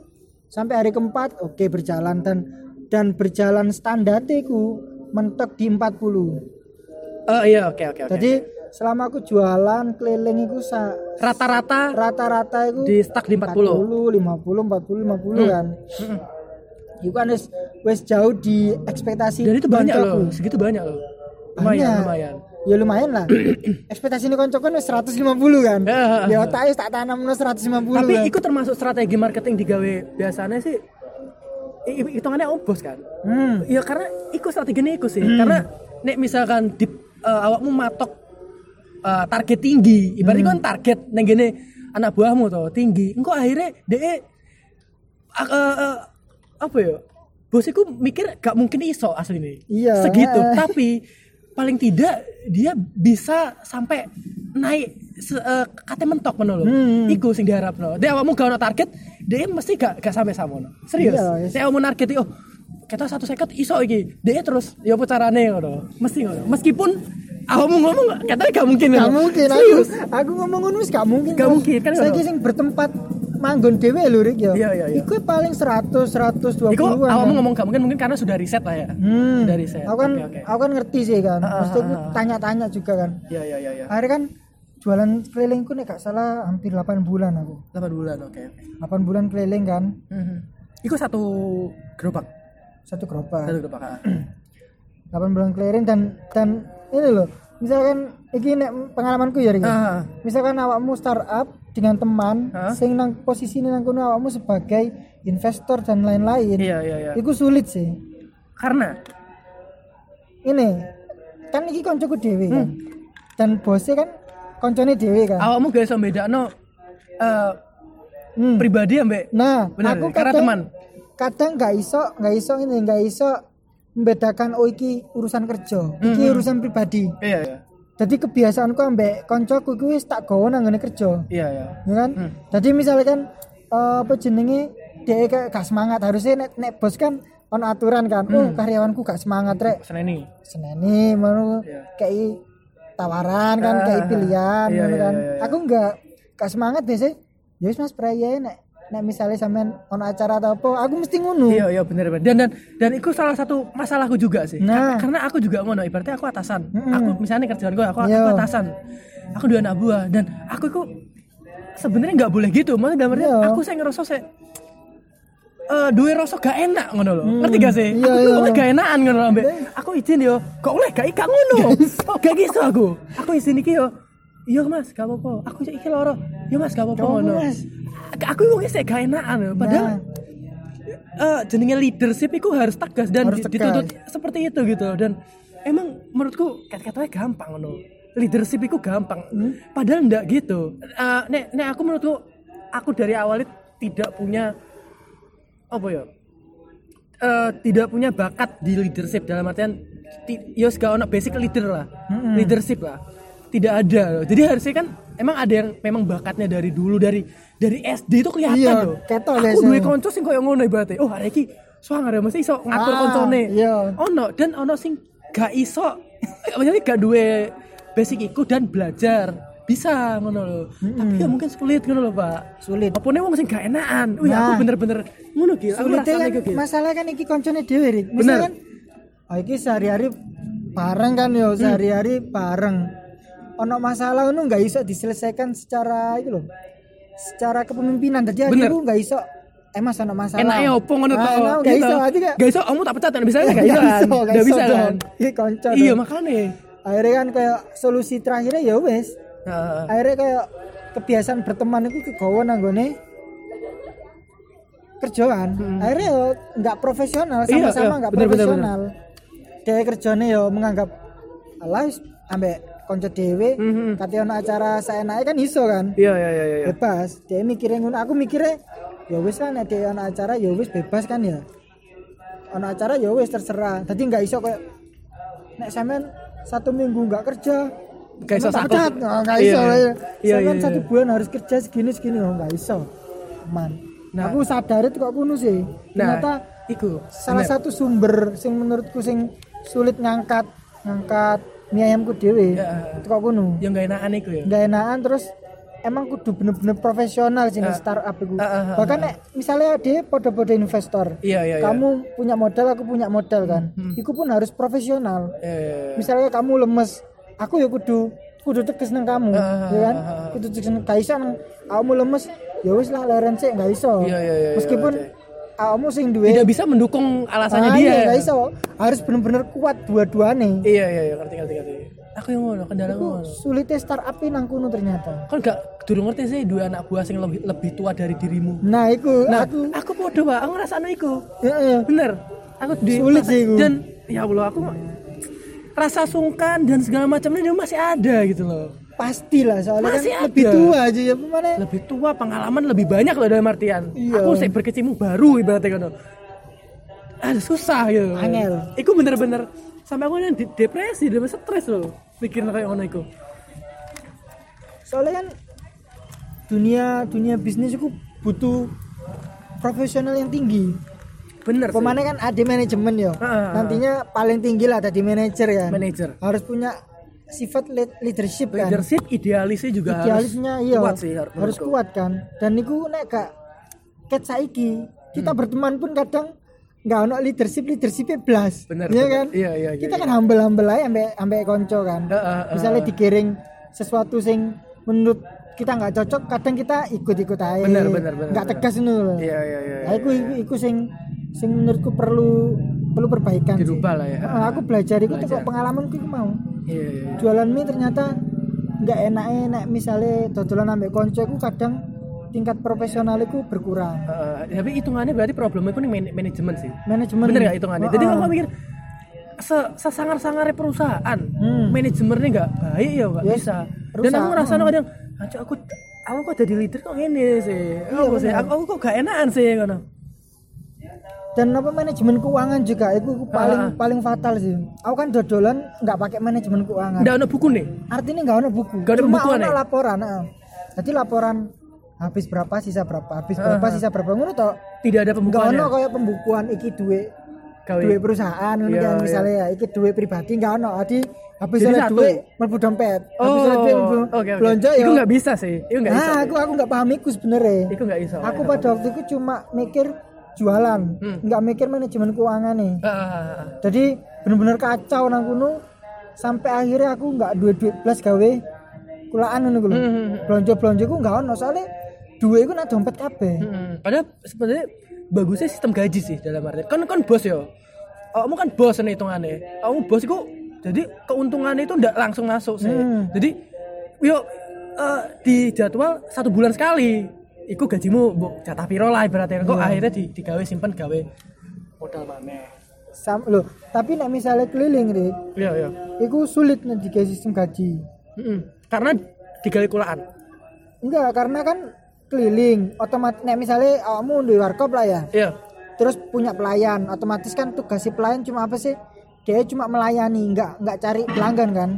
S2: sampai hari keempat oke berjalan dan dan berjalan standar ku mentok di 40
S1: Oh iya, oke, oke, oke.
S2: jadi selama aku jualan keliling itu
S1: rata-rata
S2: rata-rata itu
S1: di stuck di 40.
S2: 40 50 40 50 kan
S1: Hmm.
S2: Iku kan wis wis jauh di ekspektasi
S1: Dan itu banyak loh, segitu banyak loh. Lumayan,
S2: Banyak.
S1: lumayan.
S2: Ya lumayan lah. ekspektasi ini koncoku kan wis 150 kan.
S1: Ya.
S2: Ya otak wis tak tanam 150
S1: Tapi
S2: kan.
S1: itu termasuk strategi marketing digawe biasanya sih hitungannya obos kan.
S2: Hmm.
S1: Ya karena ikut strateginya ikut sih. Karena nek misalkan di eh, awakmu matok eh, target tinggi, ibaratnya kan target neng gini anak buahmu tuh tinggi. Engkau akhirnya de apa ya? Bosiku mikir gak mungkin iso asli nih.
S2: Iya.
S1: Segitu. Tapi paling tidak dia bisa sampai naik se, eh, kate mentok ngono lho.
S2: Hmm.
S1: Iku sing diharapno. Dek awakmu gak ono target, dia mesti gak gak sampai samono. Serius.
S2: Iya, yes.
S1: Dek awakmu target oh kita satu seket iso iki. Dia terus ya apa carane ngono. Mesti ngono. Meskipun awakmu ngomong katanya gak mungkin.
S2: Gak
S1: ngono.
S2: mungkin aku. Aku ngomong ngono wis gak mungkin.
S1: Gak mungkin, kan ngono.
S2: sing bertempat manggon dhewe lho Rik ya.
S1: Iya, iya, iya.
S2: Iku paling 100 120
S1: Iku awakmu ngomong gak mungkin mungkin karena sudah riset lah ya.
S2: Hmm.
S1: Sudah riset.
S2: Aku kan
S1: Oke, oke.
S2: aku kan ngerti sih kan.
S1: Ah, ah,
S2: Mesti aku
S1: ah,
S2: tanya-tanya juga kan.
S1: Iya iya iya iya.
S2: Akhirnya kan jualan kelilingku nih gak salah hampir 8 bulan aku.
S1: 8 bulan oke. oke.
S2: 8 bulan keliling kan.
S1: Mhm. Iku satu gerobak.
S2: Satu gerobak.
S1: Satu gerobak.
S2: 8 bulan keliling dan dan ini loh. Misalkan iki nek pengalamanku ya Rik.
S1: Ah.
S2: Misalkan awakmu startup dengan teman
S1: Ah.
S2: sing nang posisi nang kono awakmu sebagai investor dan lain-lain.
S1: Iya iya iya.
S2: Iku sulit sih.
S1: Karena
S2: Ini kan iki koncoku dhewe kan.
S1: Hmm.
S2: Dan bosnya kan koncone dhewe kan.
S1: awakmu gak iso bedakno eh
S2: Hmm.
S1: pribadi ambek
S2: Nah,
S1: Bener,
S2: aku
S1: karena
S2: kadang,
S1: teman.
S2: Kadang nggak iso, nggak iso ini, nggak iso membedakan oh iki urusan kerja, iki
S1: Mhm.
S2: urusan pribadi.
S1: iya iya.
S2: Jadi kebiasaanku ambek koncoku iku wis tak gawe nang ngene kerja,
S1: Iya iya.
S2: ya kan?
S1: Hmm.
S2: Jadi misalkan eh, apa jenenge dia kayak gak semangat harusnya nek, nek bos kan ono aturan kan, oh
S1: Hmm.
S2: karyawanku gak semangat rek,
S1: Seneni.
S2: seneni mau
S1: Iya.
S2: kayak tawaran kan,
S1: Ah,
S2: kayak pilihan,
S1: iya, iya,
S2: kan.
S1: iya, iya.
S2: Aku enggak gak semangat biasanya. Ya Mas Praya nek nek misalnya sampean ono acara atau apa, aku mesti ngono.
S1: Iya iya bener bener. Dan dan dan itu salah satu masalahku juga sih.
S2: Nah.
S1: Karena, karena aku juga ngono, ibaratnya aku atasan.
S2: Mm-mm.
S1: Aku misalnya kerjaan gue aku,
S2: Iya.
S1: aku atasan. Aku dua anak buah dan aku itu sebenarnya nggak boleh gitu. Maksudnya
S2: Iya.
S1: aku saya ngerasa saya eh dua rasa gak enak ngono loh.
S2: Hmm.
S1: Ngerti gak sih?
S2: Iya,
S1: aku
S2: iya.
S1: oleh gak enakan ngono loh, ambek aku izin yo. Kok oleh gak ikan ngono? Gak gitu aku. Aku izin iki yo. Iya mas, gak apa-apa. Aku iki loro. Iya mas, gak apa-apa
S2: Gak apa-apa,
S1: ngono. Aku wong sih gak enakan loh. Padahal
S2: Nah,
S1: eh jenenge leadership itu harus tegas dan
S2: Harus tegas.
S1: dituntut seperti itu gitu dan emang menurutku kata-katanya gampang no leadership itu gampang
S2: Hmm.
S1: padahal enggak gitu Eh, nek nek aku menurutku aku dari awal itu tidak punya apa ya eh, tidak punya bakat di leadership dalam artian ti- ya segala ono basic leader lah
S2: Mm-mm.
S1: leadership lah tidak ada loh. jadi harusnya kan emang ada yang memang bakatnya dari dulu dari dari SD itu kelihatan
S2: Iya,
S1: loh
S2: ketok
S1: aku duwe konco sing koyo ngono ibaratnya oh hari iki swanger ya mesti iso ngatur
S2: Ah,
S1: koncone
S2: iya.
S1: ono dan ono sing gak iso maksudnya gak duwe basic iku dan belajar bisa ngono loh tapi ya mungkin sulit ngono loh pak
S2: sulit.
S1: apa nih wong sing gak enakan oh ya aku
S2: Nah.
S1: bener-bener ngono gitu
S2: Sulitnya kan
S1: gitu
S2: masalah kan iki koncone dhewe Rik.
S1: Bener.
S2: Misalkan oh iki sehari-hari bareng kan yo,
S1: Hmm.
S2: sehari-hari bareng. Ono masalah ngono nggak iso diselesaikan secara itu loh. Secara kepemimpinan. Jadi
S1: Bener.
S2: adikku nggak iso eh mas ono masalah.
S1: enaknya opo ngono
S2: Ah,
S1: tuh
S2: enak, nggak iso, berarti gak
S1: gak iso kamu tak pecat bisa gak bisa
S2: nggak
S1: gak bisa kan
S2: Iki konco.
S1: iya makanya
S2: Akhirnya kan kayak solusi terakhirnya ya wes.
S1: Nah,
S2: Akhirnya kayak kebiasaan berteman itu kegawa nanggone kerjaan. Akhirnya yo nggak profesional
S1: Hmm. Iya,
S2: sama-sama
S1: iya,
S2: nggak
S1: bener, bener,
S2: profesional. Dia kerjanya yo menganggap alah wis ambek konco dhewe
S1: Mhm.
S2: kate ono acara saenake kan iso kan.
S1: iya iya iya iya
S2: Bebas. Dia mikirnya ngono, aku mikirnya ya wis kan nek ono acara ya wis bebas kan ya. Ono acara ya wis terserah. Jadi nggak iso kayak nek sampean satu minggu nggak kerja
S1: Gak iso
S2: pecat? Oh, nggak
S1: Iya,
S2: iso
S1: iya.
S2: ya.
S1: Iya,
S2: Sampean
S1: iya,
S2: satu
S1: iya.
S2: bulan harus kerja segini segini oh nggak iso. Man.
S1: Nah.
S2: aku sadar itu kok kuno sih.
S1: nah
S2: Ternyata
S1: iku
S2: salah
S1: bener.
S2: satu sumber sing menurutku sing sulit ngangkat ngangkat mie ayamku dewe.
S1: Ya.
S2: Itu kok kuno.
S1: yang gak enakan iku ya
S2: Nggak enakan terus emang kudu bener-bener profesional sih nih startup itu.
S1: Ah, ah, ah,
S2: Bahkan nek misalnya dia podo-podo investor.
S1: iya iya iya
S2: Kamu punya modal, aku punya modal kan. Iku pun harus profesional
S1: Iya, iya, iya.
S2: misalnya kamu lemes aku ya kudu kudu tegas nang kamu
S1: Ah,
S2: ya kan kudu tegas nang gak iso nang kamu lemes ya wis lah leren sih gak iso
S1: Iya, iya, iya, iya,
S2: meskipun
S1: oke.
S2: Awakmu sing duwe
S1: tidak bisa mendukung alasannya
S2: Ah,
S1: dia
S2: iya, gak iso. Harus bener-bener kuat dua-duanya.
S1: iya iya iya ngerti ngerti ngerti aku yang ngono kendala ngono
S2: sulitnya startup nang kuno ternyata.
S1: kan gak durung ngerti sih dua anak buah sing lebih lebih tua dari dirimu
S2: Nah, iku
S1: nah
S2: aku
S1: aku podo pak aku ngerasano iku
S2: Heeh.
S1: bener aku di
S2: Sulit sih iku.
S1: dan ya Allah aku rasa sungkan dan segala macamnya dia masih ada gitu loh
S2: pastilah soalnya
S1: Masih
S2: kan
S1: ada.
S2: lebih tua aja ya mana
S1: lebih tua pengalaman lebih banyak loh dalam artian.
S2: Iya.
S1: aku sih berkecimpung baru ibaratnya kan ada susah gitu.
S2: Angel.
S1: itu bener-bener sampai aku yang depresi dan stres loh mikirin kayak ngono iku.
S2: Soalnya kan dunia dunia bisnis itu butuh profesional yang tinggi.
S1: Bener
S2: pemane kan ada manajemen ya
S1: Ah.
S2: nantinya paling tinggi lah tadi manajer kan.
S1: Manajer.
S2: Harus punya sifat lead- leadership kan.
S1: Leadership idealisnya juga
S2: idealisnya
S1: harus
S2: iya
S1: kuat sih har-
S2: harus
S1: menurutku.
S2: kuat kan. Dan niku nek gak ket saiki kita berteman pun kadang nggak ono leadership leadershipnya blas.
S1: Bener,
S2: iya
S1: bener.
S2: kan?
S1: Iya, iya, iya,
S2: kita
S1: iya.
S2: kan humble humble aja ambek ambek konco kan.
S1: Ah, ah, ah,
S2: misalnya digiring sesuatu sing menurut kita nggak cocok kadang kita ikut ikut aja.
S1: Bener, bener, bener,
S2: nggak tegas nul
S1: iya iya iya
S2: Nah, iku, iku, iku sing sing menurutku perlu perlu perbaikan
S1: dirubah lah ya.
S2: Aku belajar itu kok pengalaman aku mau
S1: iya iya iya.
S2: jualan mie ternyata nggak enak enak misalnya dodolan ambek konco aku kadang tingkat profesional itu berkurang
S1: Eh, tapi hitungannya berarti problemnya itu nih man- manajemen sih
S2: manajemen
S1: bener gak hitungannya jadi
S2: Ah,
S1: kalau mikir se sesangar sangar perusahaan
S2: Hmm.
S1: manajemennya nggak baik ya nggak
S2: Yes,
S1: bisa dan
S2: rusak.
S1: aku ngerasa
S2: Hmm.
S1: kadang "Aduh, aku aku kok jadi leader kok ini sih
S2: Iya,
S1: aku sih
S2: bener.
S1: aku, aku kok gak enakan sih ngono
S2: dan apa manajemen keuangan juga itu paling
S1: Ah.
S2: paling fatal sih. Aku kan dodolan nggak pakai manajemen keuangan.
S1: Nggak ada buku nih?
S2: Artinya nggak ada buku.
S1: Nggak ada
S2: cuma
S1: pembukuan
S2: ono
S1: ya?
S2: laporan ah. jadi laporan habis berapa sisa berapa habis berapa
S1: Ah.
S2: sisa berapa ngono toh.
S1: Tidak ada
S2: nggak
S1: pembukuannya
S2: ono kayak pembukuan iki duit duit perusahaan ngono
S1: Iya,
S2: kan
S1: iya.
S2: misalnya ya iki duit pribadi nggak ono. Jadi habis
S1: satu.
S2: duit mlebu dompet. Habis oleh duit
S1: oh oke oke.
S2: belanja ya.
S1: itu nggak bisa sih itu nggak bisa.
S2: nah aku aku nggak paham iku sebenarnya.
S1: Itu nggak bisa
S2: aku pada waktu itu cuma mikir jualan.
S1: Hmm.
S2: nggak mikir manajemen keuangan nih.
S1: Ah, ah, ah.
S2: jadi bener-bener kacau nang kuno sampai akhirnya aku nggak duit duit plus gawe kulaan ngono
S1: Hmm, hmm, hmm.
S2: belanja belanja ku nggak ono soalnya duit ku nak dompet kabeh.
S1: Hmm, padahal sebenarnya bagusnya sistem gaji sih dalam arti kan kan bos ya kamu kan bos nih hitungannya. Kamu bos itu jadi keuntungannya itu ndak langsung masuk sih.
S2: Hmm.
S1: jadi yuk eh, di jadwal satu bulan sekali Iku gajimu bu jatah piro lah ibaratnya kok
S2: Iya.
S1: akhirnya di, digawe simpen gawe modal mana
S2: Sam, loh, tapi nek misalnya keliling Rik,
S1: iya iya
S2: itu sulit nih digawe sistem gaji.
S1: Mm-mm. karena digawe kulaan
S2: Enggak, karena kan keliling, otomatis nek misalnya kamu di warkop lah ya,
S1: iya
S2: terus punya pelayan, otomatis kan tugas si pelayan cuma apa sih? Dia cuma melayani, enggak enggak cari pelanggan kan?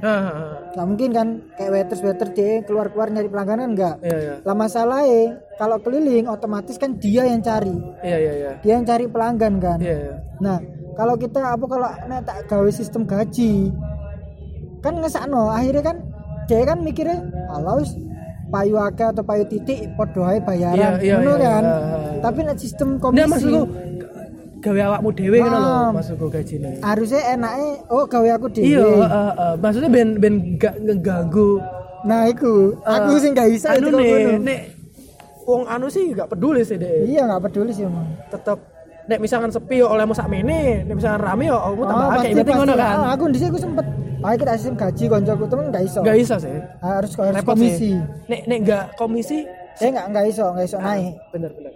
S2: Nggak mungkin kan kayak waiters waiter dia keluar keluar nyari pelanggan kan enggak.
S1: iya iya
S2: Lah masalahnya kalau keliling otomatis kan dia yang cari,
S1: iya iya iya
S2: dia yang cari pelanggan kan.
S1: iya iya
S2: Nah, kalau kita apa kalau nek tak gawe sistem gaji kan ngesakno akhirnya kan dia kan mikirnya wis payu akeh atau payu titik ae bayaran
S1: iya,
S2: ngono
S1: iya,
S2: kan.
S1: iya.
S2: Tapi nek sistem
S1: Nah
S2: komisi
S1: maksudku gawe awakmu dhewe ngono lho
S2: Ah.
S1: maksudku gajine.
S2: harusnya enaknya oh gawe aku dhewe.
S1: Iya, heeh, heeh. maksudnya ben ben gak ngeganggu
S2: Nah, iku aku
S1: eh,
S2: sing gak bisa
S1: anu
S2: itu ngono.
S1: nek wong anu sih gak peduli sih deh.
S2: Iya nggak peduli sih emang.
S1: Tetep nek misalkan sepi yo oleh sak mene, nek misalkan rame yo kamu tambah
S2: Oh,
S1: akeh berarti ngono kan.
S2: Ah, aku di aku sempet Ayo kita sistem gaji koncoku temen gak iso.
S1: Gak bisa sih.
S2: Harus harus
S1: Repot
S2: komisi.
S1: sih. Nek nek gak komisi
S2: Saya nggak nggak iso, nggak iso naik.
S1: bener bener.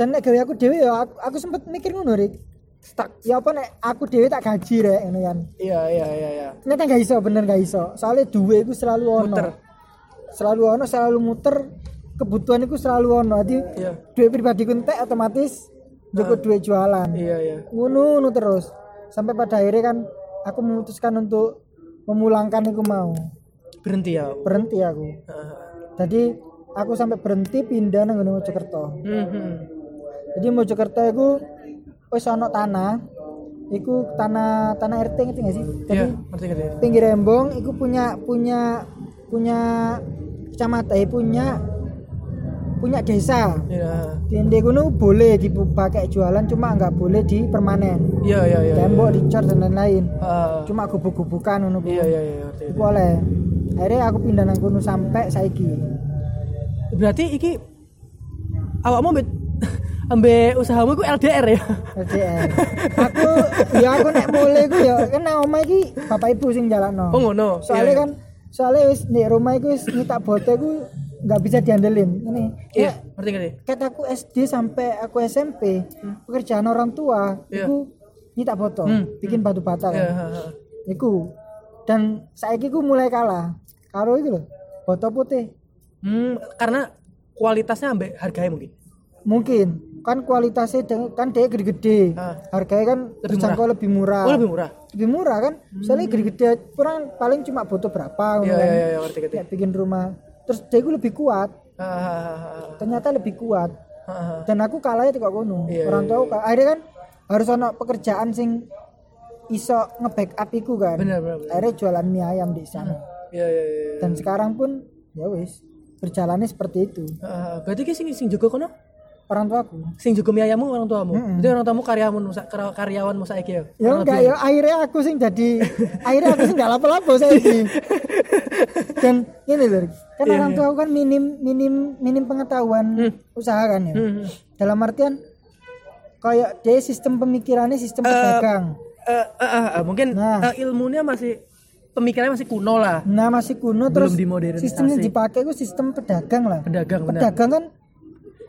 S2: Dan nek gawe aku dhewe ya aku, aku sempet mikir ngono Rik.
S1: Stuck.
S2: Ya apa nek aku dhewe tak gaji rek ngono kan.
S1: Iya iya iya iya.
S2: Ternyata gak iso, bener gak iso. Soalnya duwe iku selalu ono.
S1: Muter.
S2: Selalu ono, selalu muter. Kebutuhan iku selalu ono. Jadi
S1: Iya.
S2: duit pribadi ku entek otomatis cukup duit jualan.
S1: Iya iya.
S2: Ngono ngono terus. Sampai pada akhirnya kan aku memutuskan untuk memulangkan itu mau.
S1: Berhenti ya.
S2: Berhenti aku.
S1: Heeh.
S2: Jadi aku sampai berhenti pindah nang Mojokerto.
S1: Mhm.
S2: Jadi Mojokerto iku wis ana tanah. Iku tanah tanah RT ngerti gak sih? Jadi
S1: Iya, ngerti ngerti.
S2: pinggir Rembong iku punya punya punya kecamatan eh, punya punya desa.
S1: Iya.
S2: Di kuno boleh dipakai jualan cuma nggak boleh di permanen.
S1: Iya iya iya.
S2: Tembok dicor dan lain-lain.
S1: Heeh.
S2: Cuma gubuk-gubukan ngono.
S1: Iya iya iya ngerti.
S2: Iku oleh. Akhirnya aku pindah nang kono sampai saiki.
S1: berarti iki awakmu ambe usahamu iku LDR ya.
S2: LDR. aku ya aku nek mulai ku ya kan nang omah iki bapak ibu sing jalanno.
S1: Oh ngono.
S2: Soalnya
S1: Iya,
S2: kan soalnya wis di rumah iku wis nyetak bote ku nggak bisa diandelin. Ini
S1: Iya,
S2: ya
S1: ngerti ngerti.
S2: kata aku SD sampai aku SMP pekerjaan orang tua
S1: Hmm. Iya.
S2: iku nyetak botol,
S1: Hmm,
S2: bikin batu bata
S1: Iya,
S2: kan.
S1: ha.
S2: Iku. Dan saiki ku mulai kalah. Karo itu loh, botol putih.
S1: Hmm, karena kualitasnya ambek harganya mungkin.
S2: Mungkin kan kualitasnya kan dia gede-gede.
S1: Ah.
S2: Harganya kan terjangkau lebih murah.
S1: Oh, lebih murah.
S2: Lebih murah kan? Soalnya gede-gede kurang paling cuma butuh berapa ngono kan.
S1: ngerti ngerti.
S2: Kayak bikin rumah. Terus dia ku lebih kuat.
S1: Ha.
S2: Ternyata lebih kuat.
S1: Ha.
S2: Dan aku kalahnya tidak kono.
S1: Iya,
S2: Orang
S1: iya,
S2: tua aku- akhirnya kan harus ono pekerjaan sing iso nge-backup iku kan.
S1: Bener, bener, bener.
S2: Akhirnya jualan mie ayam di sana.
S1: Iya, iya, iya. iya.
S2: Dan sekarang pun ya wis berjalannya seperti itu.
S1: Ha. berarti sing sing juga kono?
S2: Orang tuaku.
S1: Sing juga miayamu orang tuamu.
S2: Mm-mm.
S1: Jadi orang tuamu karyawan karyawanmu saiki ya.
S2: Ya
S1: Kurang
S2: enggak ya akhirnya aku sing jadi akhirnya aku sing enggak lapo-lapo saya Dan ini loh, kan
S1: Iya,
S2: orang
S1: iya.
S2: tua kan minim minim minim pengetahuan usaha kan ya.
S1: Hmm.
S2: Dalam artian kayak dia sistem pemikirannya sistem pedagang.
S1: Eh, eh, eh, eh, mungkin
S2: Nah.
S1: eh, ilmunya masih pemikirannya masih kuno lah.
S2: Nah masih kuno terus
S1: dimodernisasi.
S2: sistem yang dipakai itu sistem pedagang lah.
S1: Pedagang benar.
S2: Pedagang kan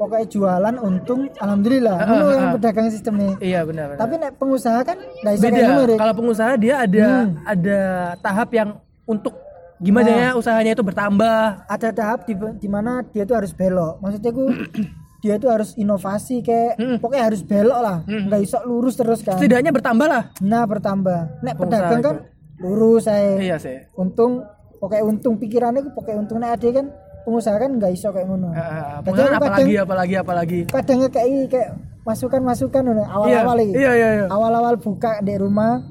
S2: pokoknya jualan untung alhamdulillah.
S1: Ah,
S2: Ngono
S1: ah,
S2: yang pedagang sistemnya.
S1: Iya benar. benar.
S2: Tapi nek pengusaha kan nggak kayak
S1: beda. Kalau pengusaha dia ada
S2: Hmm.
S1: ada tahap yang untuk gimana
S2: Nah.
S1: ya usahanya itu bertambah.
S2: ada tahap di, di mana dia tuh harus belok maksudnya ku dia tuh harus inovasi kayak
S1: Hmm.
S2: pokoknya harus belok lah nggak bisa lurus terus kan
S1: Setidaknya bertambah lah.
S2: nah bertambah nek
S1: Pengusaha
S2: pedagang kan lurus saya
S1: Iya sih.
S2: untung pokoknya untung pikirannya pokoknya untung nek ada kan pengusaha kan nggak iso kayak ngono
S1: Eh, eh, pengusaha
S2: aku
S1: apalagi apalagi apalagi.
S2: kadang kayak kayak masukan masukan awal-awal
S1: Iya,
S2: iki.
S1: iya, iya, iya.
S2: awal-awal buka di rumah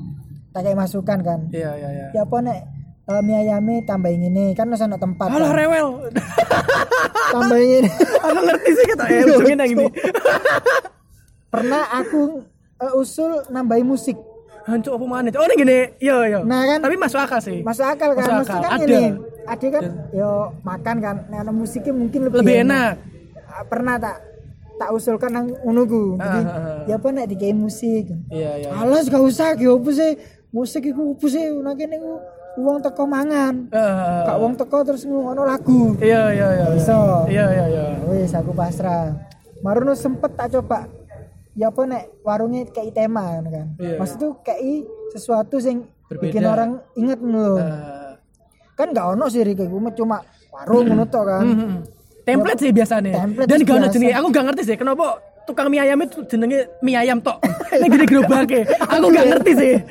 S2: tak kayak masukan kan
S1: Iya iya iya.
S2: ya apa nek eh, mie ayamnya tambahin ini kan harus ada tempat
S1: Halo
S2: kan.
S1: rewel.
S2: tambahin ini
S1: Aku ngerti sih kata eh mungkin yang ini.
S2: pernah aku eh, usul nambahin musik
S1: Hancur apa mana? Oh ini gini, iya iya.
S2: Nah, kan-
S1: Tapi masuk akal sih.
S2: masuk akal kan
S1: Masuk
S2: maksudnya
S1: akal.
S2: kan
S1: Ada.
S2: ini ada kan yo makan kan nah ada musiknya mungkin lebih,
S1: Lebih enak.
S2: Ah, pernah tak tak usulkan nang unuku jadi
S1: Ah, ah, ah.
S2: ya apa nek dikai musik
S1: Iya iya.
S2: alas gak usah ki opo sih musik iku opo sih nang kene ku wong teko mangan
S1: Eh,
S2: kak wong teko terus ngono lagu
S1: Iya iya iya.
S2: iso
S1: Iya iya iya.
S2: wis aku pasrah marono sempet tak coba ya apa nek warungnya kayak tema kan kan
S1: Iya.
S2: maksud tuh kayak sesuatu yang bikin
S1: Berbeda.
S2: orang inget loh
S1: Eh,
S2: kan gak ono sih Rika cuma cuma warung ngono tok kan
S1: hmm, hmm. Template sih biasanya.
S2: Template
S1: Dan gak ono jenenge. Aku gak ngerti sih kenapa tukang mie ayam itu jenenge mie ayam tok. Ini gede gerobake. Aku gak ngerti sih.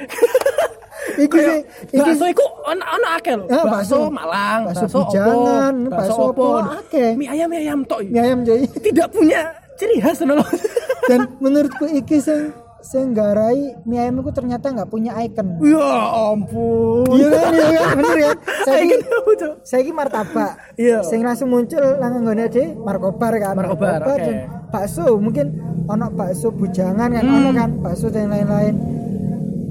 S2: iki sih iki
S1: Bakso iku ono ono akeh lho.
S2: Ya,
S1: Bakso
S2: bakso-
S1: Malang,
S2: bakso
S1: bakso
S2: bujangan,
S1: bakso
S2: bakso
S1: opo.
S2: opo, akeh.
S1: Mie ayam mie ayam tok.
S2: mie ayam jadi
S1: Tidak punya ciri khas loh.
S2: dan menurutku iki sing sing garai mie ayam itu ternyata nggak punya icon
S1: Ya ampun.
S2: iya kan iya kan bener ya saya
S1: Cok.
S2: saya ki martabak
S1: Iya.
S2: sing langsung muncul nang nggone de markobar kan
S1: Markobar, oke.
S2: dan bakso mungkin ono bakso bujangan kan ono kan bakso dan lain-lain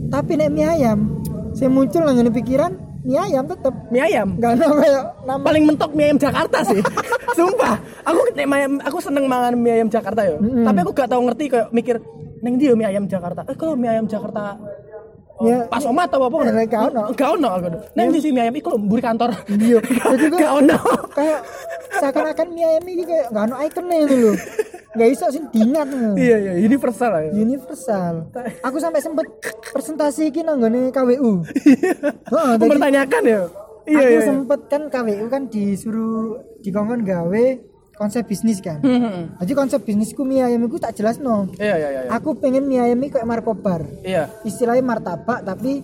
S2: tapi nek mie ayam sing muncul ngene pikiran mie ayam tetep
S1: Mie ayam.
S2: nggak ono kayak nama
S1: paling mentok mie ayam Jakarta sih. Sumpah, aku aku seneng mangan mie ayam Jakarta ya.
S2: Mm-mm.
S1: Tapi aku gak tahu ngerti kayak mikir neng dia mie ayam Jakarta. Eh kalau mie ayam Jakarta
S2: Ya,
S1: pas omat atau apa?
S2: Ya, gak ono.
S1: Gak ono. Neng di sini ayam iku lho mburi kantor.
S2: Iya. Jadi
S1: Gak ono.
S2: kayak seakan-akan mie ayam ini kayak nggak ono ikonnya itu loh nggak bisa sih diingat loh.
S1: Iya iya universal ya.
S2: universal aku sampai sempet presentasi iki nang nggone KWU Heeh, jadi
S1: Mempertanyakan ya. Iya
S2: aku
S1: iya. iya.
S2: sempet kan KWU kan disuruh dikongkon gawe konsep bisnis kan
S1: Hmm, hmm, hmm.
S2: jadi konsep bisnisku mie ayam itu tak jelas no
S1: Iya iya iya. iya.
S2: aku pengen mie ayam ini kayak markobar
S1: Iya.
S2: istilahnya martabak tapi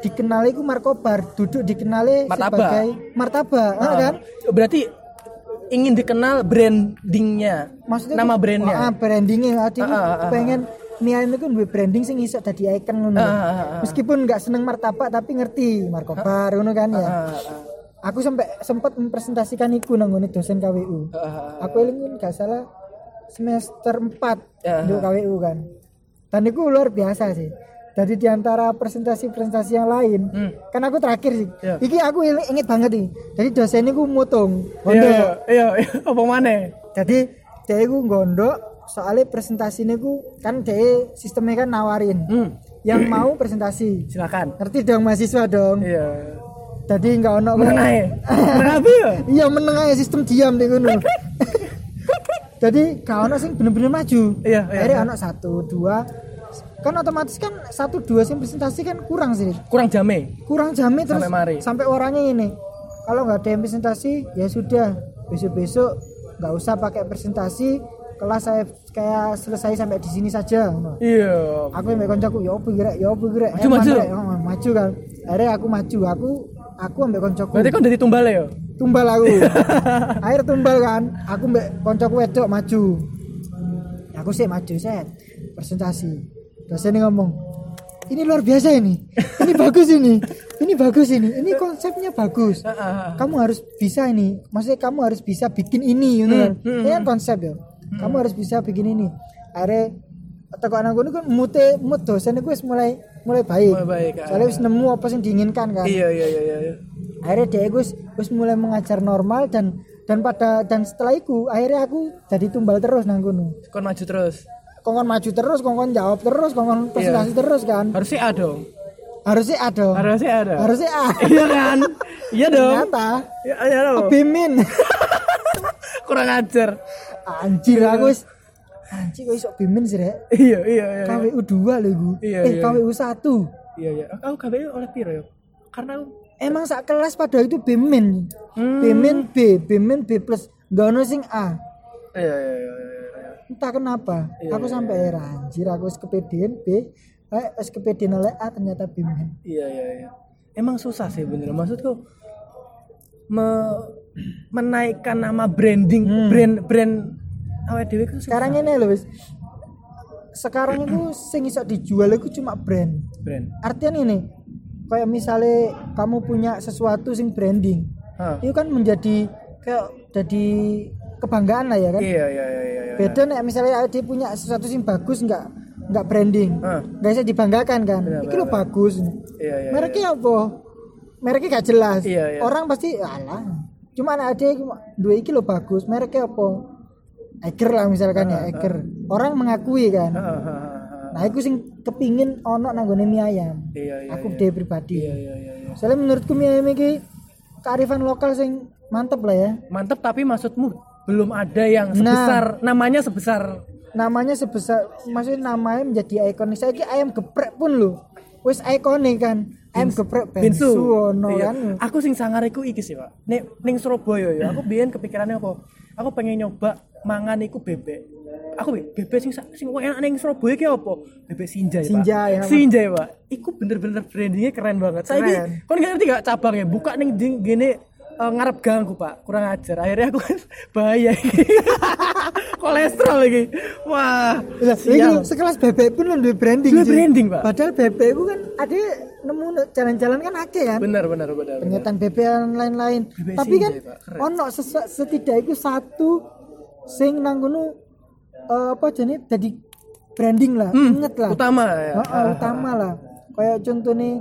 S2: dikenali ku markobar duduk dikenali
S1: Martabak.
S2: sebagai martabak ah, kan
S1: Berarti ingin dikenal brandingnya.
S2: maksudnya
S1: nama brandnya.
S2: ah, brandingnya aku
S1: Ah, ah, ah,
S2: pengen mie ayam itu duwe branding sing iso dadi icon ngono
S1: Ah, ah, ah, ah.
S2: meskipun nggak seneng martabak tapi ngerti markobar ngono kan ya
S1: Ah, ah,
S2: aku sampai sempat mempresentasikan iku nang dosen KWU
S1: ah.
S2: aku eling gak salah semester 4
S1: Ya.
S2: untuk KWU kan dan itu luar biasa sih jadi di antara presentasi-presentasi yang lain
S1: Hmm.
S2: kan aku terakhir sih
S1: Ya.
S2: iki aku inget banget nih jadi dosen itu mutung
S1: Iya
S2: gondok
S1: iya iya. iya. Apa mana?
S2: jadi dia itu gondok soalnya presentasi ini ku kan dia sistemnya kan nawarin
S1: Hmm,
S2: yang mau presentasi
S1: silakan.
S2: ngerti dong mahasiswa dong
S1: Iya.
S2: Tadi nggak ono
S1: Meneng ae. Meneng ya?
S2: iya meneng aja sistem diam di gunung jadi gak ono sing bener-bener maju
S1: Iya, iya,
S2: akhirnya
S1: iya.
S2: ono satu dua kan otomatis kan satu dua sing presentasi kan kurang sih
S1: Kurang jame.
S2: kurang jamnya terus
S1: Sampai mari.
S2: sampai orangnya ini kalau nggak ada yang presentasi ya sudah besok besok nggak usah pakai presentasi kelas saya kayak selesai sampai di sini saja ngono.
S1: Iya.
S2: aku yang koncoku ya apa kira ya apa kira
S1: Maju, maju.
S2: oh, maju kan akhirnya aku maju aku aku ambek koncoku.
S1: Berarti kan dari tumbal ya?
S2: tumbal aku. Akhir tumbal kan aku mbak koncoku wedok maju. Aku sih maju set. Presentasi. Dosen ngomong ini luar biasa ini. Ini bagus ini. Ini bagus ini. Ini konsepnya bagus. Kamu harus bisa ini. Maksudnya kamu harus bisa bikin ini gitu kan.
S1: hmm,
S2: ini kan konsep ya. Kamu harus bisa bikin ini. Akhirnya teko anak gue kan mute mood dosen gue mulai mulai baik
S1: Mulai baik, ah.
S2: soalnya wis nemu apa yang diinginkan kan
S1: Iya iya iya iya. iya.
S2: akhirnya dia gue wis mulai mengajar normal dan dan pada dan setelah itu akhirnya aku jadi tumbal terus nang gunung
S1: Kon maju terus.
S2: kongkon maju terus kongkon jawab terus kongkon presentasi terus kan
S1: Harusnya A dong.
S2: harusnya ada
S1: Harusnya ada.
S2: harusnya ah
S1: Iya kan? Iya dong.
S2: ternyata
S1: Iya iya dong.
S2: bimin
S1: Kurang ajar.
S2: anjir aku wis anjir kok iso bimin sih rek
S1: Iya iya iya.
S2: KWU 2 lho iku
S1: Iya,
S2: eh
S1: iya.
S2: KWU 1
S1: Iya iya. Aku KBU oleh piro ya? Karena aku
S2: emang sak kelas pada itu bimin
S1: Hmm.
S2: bimin B bimin B plus gak ono sing A
S1: iya iya iya iya. iya.
S2: entah kenapa
S1: Iya,
S2: aku sampai heran anjir aku wis kepedean B eh wis kepedean oleh A ternyata bimin
S1: Iya iya iya. Emang susah sih bener. Maksudku me- menaikkan nama branding
S2: Hmm.
S1: brand brand awet dhewe ku susah.
S2: sekarang ini loh wis sekarang itu sing iso dijual itu cuma brand
S1: brand.
S2: artinya ini kayak misalnya kamu punya sesuatu sing branding
S1: Hah.
S2: itu kan menjadi kayak jadi kebanggaan lah ya kan
S1: Iya iya iya iya. iya.
S2: beda nih misalnya dia punya sesuatu sing bagus nggak nggak branding nggak bisa dibanggakan kan
S1: Benar,
S2: itu lo bagus
S1: Iya iya.
S2: mereknya apa mereknya gak jelas
S1: Iya, iya.
S2: orang pasti alah cuma ada dua iki lo bagus mereknya apa Eger lah misalkan ya Eger orang mengakui kan nah aku sing kepingin ono nanggone mie ayam
S1: Iya iya.
S2: aku
S1: iya.
S2: deh pribadi
S1: Iya iya iya. iya.
S2: soalnya menurutku mie ayam iki kearifan lokal sing mantep lah ya
S1: Mantap tapi maksudmu belum ada yang
S2: Nah.
S1: sebesar namanya sebesar
S2: namanya sebesar maksudnya namanya menjadi ikonik saya ayam geprek pun lo wis ikonik kan ayam geprek bensu ono
S1: Iya.
S2: kan
S1: Aku sing sangar iku iki sih, Pak. Ning ning Surabaya ya, aku biyen kepikirannya apa? Aku pengen nyoba mangan iku bebek. Aku be- bebek sing sing enak ning Surabaya ki apa? Bebek Sinjai.
S2: Sinjai, ya, Pak.
S1: Sinjai, Pak. Iku bener-bener brandingnya keren banget.
S2: Keren.
S1: kon ngerti gak cabangnya buka ning gini eh, ngarep gangku pak kurang ajar akhirnya aku kan bahaya iki. kolesterol lagi wah sial.
S2: iki sekelas bebek pun udah branding. Ji.
S1: branding, Pak.
S2: Padahal bebek itu kan ada nemu jalan-jalan kan ada kan.
S1: benar benar benar.
S2: Pernyataan bebek dan lain-lain. Tapi kan
S1: Sinjai, Pak. Keren.
S2: ono ses- setidak itu satu sing nang eh, apa jenis jadi branding lah.
S1: Hmm,
S2: Ingat lah.
S1: utama ya
S2: Heeh, utama lah. Kayak contoh nih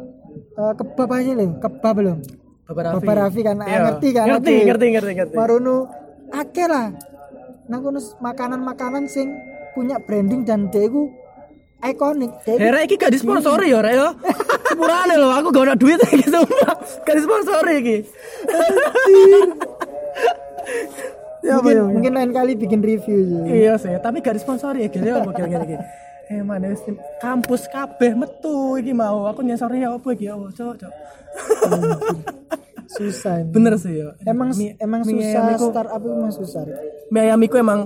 S2: eh, kebab aja loh, kebab belum.
S1: Bapak Raffi.
S2: Bapak Raffi kan, ah,
S1: Iya.
S2: ngerti kan?
S1: Ngerti, ngerti, ngerti, ngerti.
S2: Marono akeh lah. Nang kono makanan-makanan sing punya branding dan dia iku ikonik. Dia
S1: Hera iki gak disponsori ya, Rek ya. Sepurane lho, aku gak ada duit iki semua. Gak disponsori iki.
S2: Ya, mungkin, mungkin lain kali bikin review ya.
S1: Iya sih, tapi gak disponsori ya gini apa gini gini. Eh mana kampus kabeh metu iki mau. Aku nyensori ya apa iki ya, cok, cok.
S2: Susah. ini.
S1: Bener sih ya.
S2: Emang
S1: Mie-
S2: emang susah
S1: ayam iku-
S2: startup itu emang susah.
S1: Mie ayam iku emang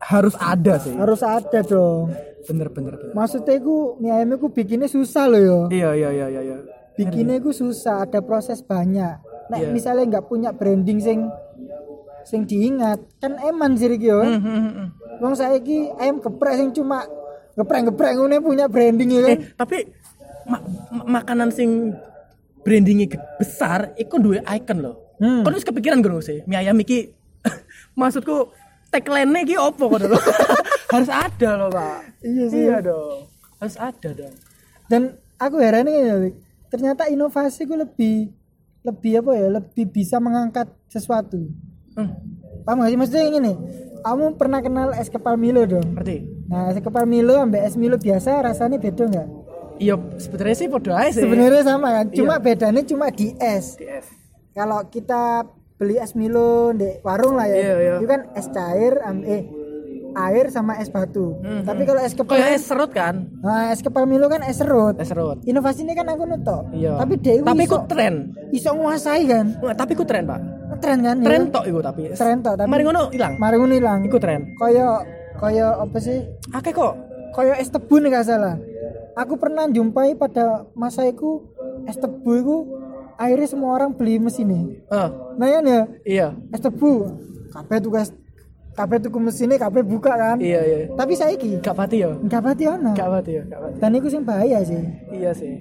S1: harus ada sih.
S2: Harus ada dong.
S1: Bener bener bener.
S2: Maksudnya iku mie ayam iku bikinnya susah loh yo.
S1: Iya iya iya iya.
S2: Bikinnya iku susah, ada proses banyak. Nek
S1: Iya.
S2: misalnya nggak punya branding sing sing diingat, kan eman sih iki yo.
S1: Hmm, hmm, hmm.
S2: Wong saiki ayam geprek sing cuma geprek-geprek ngene punya branding ya kan.
S1: Eh, tapi ma- ma- makanan sing brandingnya besar, iku duwe icon loh.
S2: Hmm.
S1: Kon wis kepikiran gak sih? Mie ayam iki maksudku tagline-nya iki opo kok lho? Harus ada loh, Pak.
S2: Iya sih.
S1: Iya dong. Harus ada dong.
S2: Dan aku heran Wik. ternyata inovasi ku lebih lebih apa ya, lebih bisa mengangkat sesuatu.
S1: Hmm.
S2: Paham gak sih? Maksudnya yang ini, kamu pernah kenal es kepal Milo dong
S1: Ngerti?
S2: nah es kepal Milo ambek es Milo biasa rasanya beda nggak
S1: Iya, sebenarnya sih podo aja sih.
S2: sebenarnya sama kan cuma
S1: Iya.
S2: bedanya cuma di es
S1: Di es.
S2: kalau kita beli es Milo di warung lah ya
S1: Iya, iya.
S2: itu kan es cair am- eh air sama es batu
S1: Mhm.
S2: tapi kalau es kepal
S1: Kayak es serut kan?
S2: nah es kepal Milo kan es serut
S1: Es serut.
S2: inovasi ini kan aku nuto
S1: Iya.
S2: tapi dia
S1: tapi
S2: iso,
S1: ikut tren.
S2: iso nguasai kan
S1: Nggak, tapi ikut tren, Pak.
S2: Tren kan
S1: Tren
S2: ya.
S1: tok iku tapi.
S2: Tren tok, tapi-
S1: Mari ngono hilang.
S2: mari ngono ilang
S1: Ikut tren.
S2: kaya kaya apa sih
S1: Akeh kok.
S2: kaya es tebu nih gak salah aku pernah jumpai pada masa itu es tebu itu akhirnya semua orang beli mesin
S1: Eh,
S2: nah ya ya
S1: iya.
S2: es tebu kabeh tugas kabeh tuku mesinnya kabeh buka kan
S1: Iya, iya.
S2: tapi saiki
S1: Gak pati ya.
S2: nggak pati ono
S1: Gak pati ya, gak pati.
S2: dan itu sing bahaya sih
S1: Iya sih.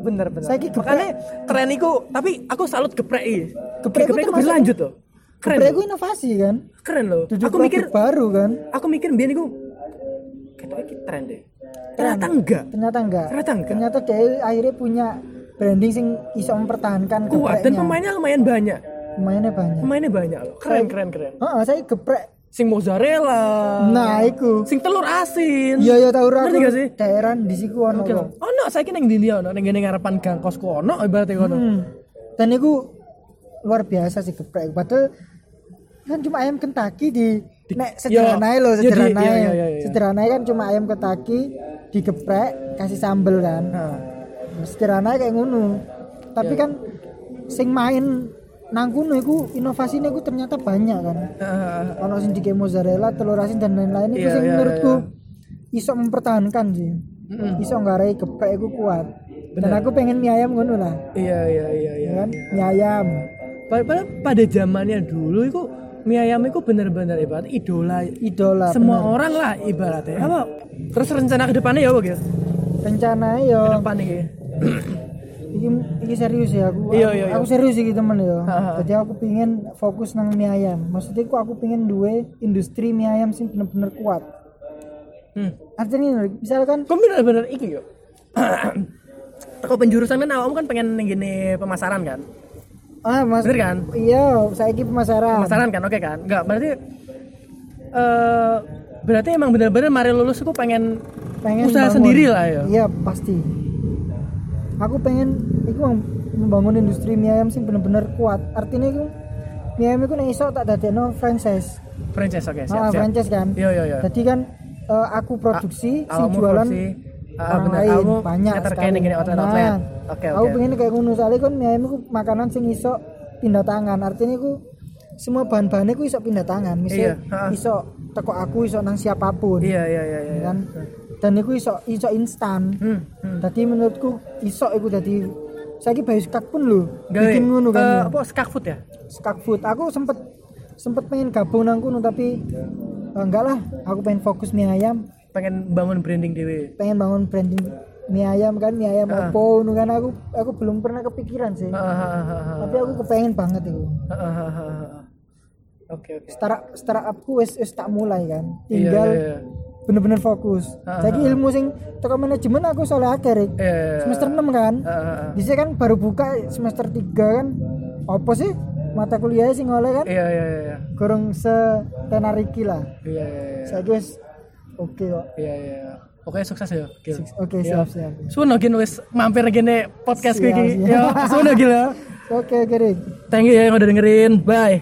S1: Bener bener.
S2: Saiki geprek.
S1: Makanya tren iku tapi aku salut geprek iki.
S2: Geprek
S1: Geprek
S2: termasuk-
S1: berlanjut tuh. Keren.
S2: Geprek
S1: loh.
S2: itu inovasi kan
S1: Keren loh.
S2: Tujuh
S1: Aku mikir
S2: baru kan
S1: aku mikir biar iku kayak iki tren deh. Ternyata enggak.
S2: ternyata enggak
S1: Ternyata enggak.
S2: ternyata dia akhirnya punya branding sing iso mempertahankan
S1: Kuat dan pemainnya lumayan banyak.
S2: pemainnya banyak
S1: Pemainnya banyak loh. Keren keren keren.
S2: oh saya geprek
S1: Sing mozzarella.
S2: nah iku
S1: Sing telur asin.
S2: iya iya tahu
S1: Ngerti
S2: aku
S1: gak sih?
S2: daerah di siku ono
S1: Oke.
S2: kok.
S1: Oh no, saya kira yang di ono, yang gini ngarepan gang kosku ono, ibaratnya ono.
S2: Hmm. dan itu luar biasa sih geprek padahal kan cuma ayam Kentucky di, nek sederhana
S1: Yo,
S2: loh
S1: di-
S2: sederhana
S1: iya, iya.
S2: sederhana kan cuma ayam Kentucky digeprek kasih sambel kan
S1: Nah,
S2: sederhana kayak ngono tapi kan sing main nang kono iku inovasinya iku ternyata banyak kan
S1: eh,
S2: ono sing dike mozzarella telur asin dan lain-lain itu
S1: Iya,
S2: sing
S1: iya,
S2: menurutku iso mempertahankan sih
S1: Mm-mm.
S2: iso nggarai geprek iku kuat dan aku pengen mie ayam ngono lah
S1: iya iya iya iya.
S2: ya kan mie ayam
S1: Padahal pada zamannya dulu itu mie ayam itu bener-bener ibarat idola
S2: idola
S1: semua
S2: bener.
S1: orang lah ibaratnya. Apa? Terus rencana ke depannya ya apa gitu?
S2: rencana yo
S1: Ke depan ini.
S2: Iki iki serius ya aku
S1: Iya, iya, iya.
S2: aku serius iki temen
S1: Ha, ha.
S2: jadi aku pingin fokus nang mie ayam maksudnya aku aku pingin duwe industri mie ayam sing bener-bener kuat
S1: Hmm.
S2: artinya misalkan
S1: Kok bener-bener iki yo. Kok penjurusan kan awakmu kan pengen gini pemasaran kan?
S2: ah mas
S1: Bener kan?
S2: iya saya iki pemasaran
S1: Pemasaran kan oke kan? Enggak, berarti eh berarti emang bener-bener mari lulus aku pengen,
S2: pengen
S1: usaha
S2: bangun.
S1: sendiri lah ya.
S2: iya pasti aku pengen iku mem- membangun industri mie ayam sing bener-bener kuat artinya iku mie ayam iku nek iso tak dadekno franchise
S1: Franchise oke,
S2: ah,
S1: siap, siap.
S2: franchise kan
S1: Iya iya iya.
S2: jadi kan eh, aku produksi sing
S1: Awakmu
S2: jualan
S1: produksi, ah,
S2: orang
S1: bener,
S2: lain banyak sekali
S1: gini.
S2: Nah,
S1: Oke
S2: aku
S1: oke.
S2: pengen kayak ngono soalnya kan mie ayam iku makanan sing iso pindah tangan artinya iku semua bahan-bahannya iku iso pindah tangan
S1: Iya,
S2: misal
S1: ha.
S2: iso teko aku iso nang siapa pun
S1: Iya iya iya iya.
S2: kan dan iku iso iso instan
S1: Hmm. hmm.
S2: Tadi menurutku iso iku dadi saiki bayi skak pun lho
S1: Gawe,
S2: bikin ngono kan.
S1: apa skak food ya?
S2: skak food. Aku sempet sempet pengen gabung nang kono tapi eh, enggak lah, aku pengen fokus mie ayam,
S1: Pengen bangun branding dewe.
S2: pengen bangun branding mie ayam kan, mie ayam
S1: Ah.
S2: opo kan aku aku belum pernah kepikiran sih. Tapi aku kepengen banget itu.
S1: Oke oke.
S2: Startup startupku wis wis tak mulai kan.
S1: Iya,
S2: Tinggal
S1: iya, iya.
S2: Bener-bener fokus.
S1: Ah,
S2: Jadi ilmu sing teko manajemen aku soalnya akeh Rik.
S1: Iya, iya, iya.
S2: Semester 6 kan.
S1: Ah, ah, ah.
S2: Di sini kan baru buka semester 3 kan. Apa sih mata kuliah sing oleh kan?
S1: Iya iya iya. iya.
S2: Kurang setenar iki lah.
S1: Iya iya iya.
S2: Saya guys oke kok.
S1: Iya iya. Pokoknya sukses ya.
S2: Oke,
S1: Iya.
S2: siap siap.
S1: Suno gin wis mampir gini podcast iki.
S2: siap.
S1: Ya, suno gila.
S2: Oke, oke, Rik.
S1: Thank you ya yang udah dengerin. Bye.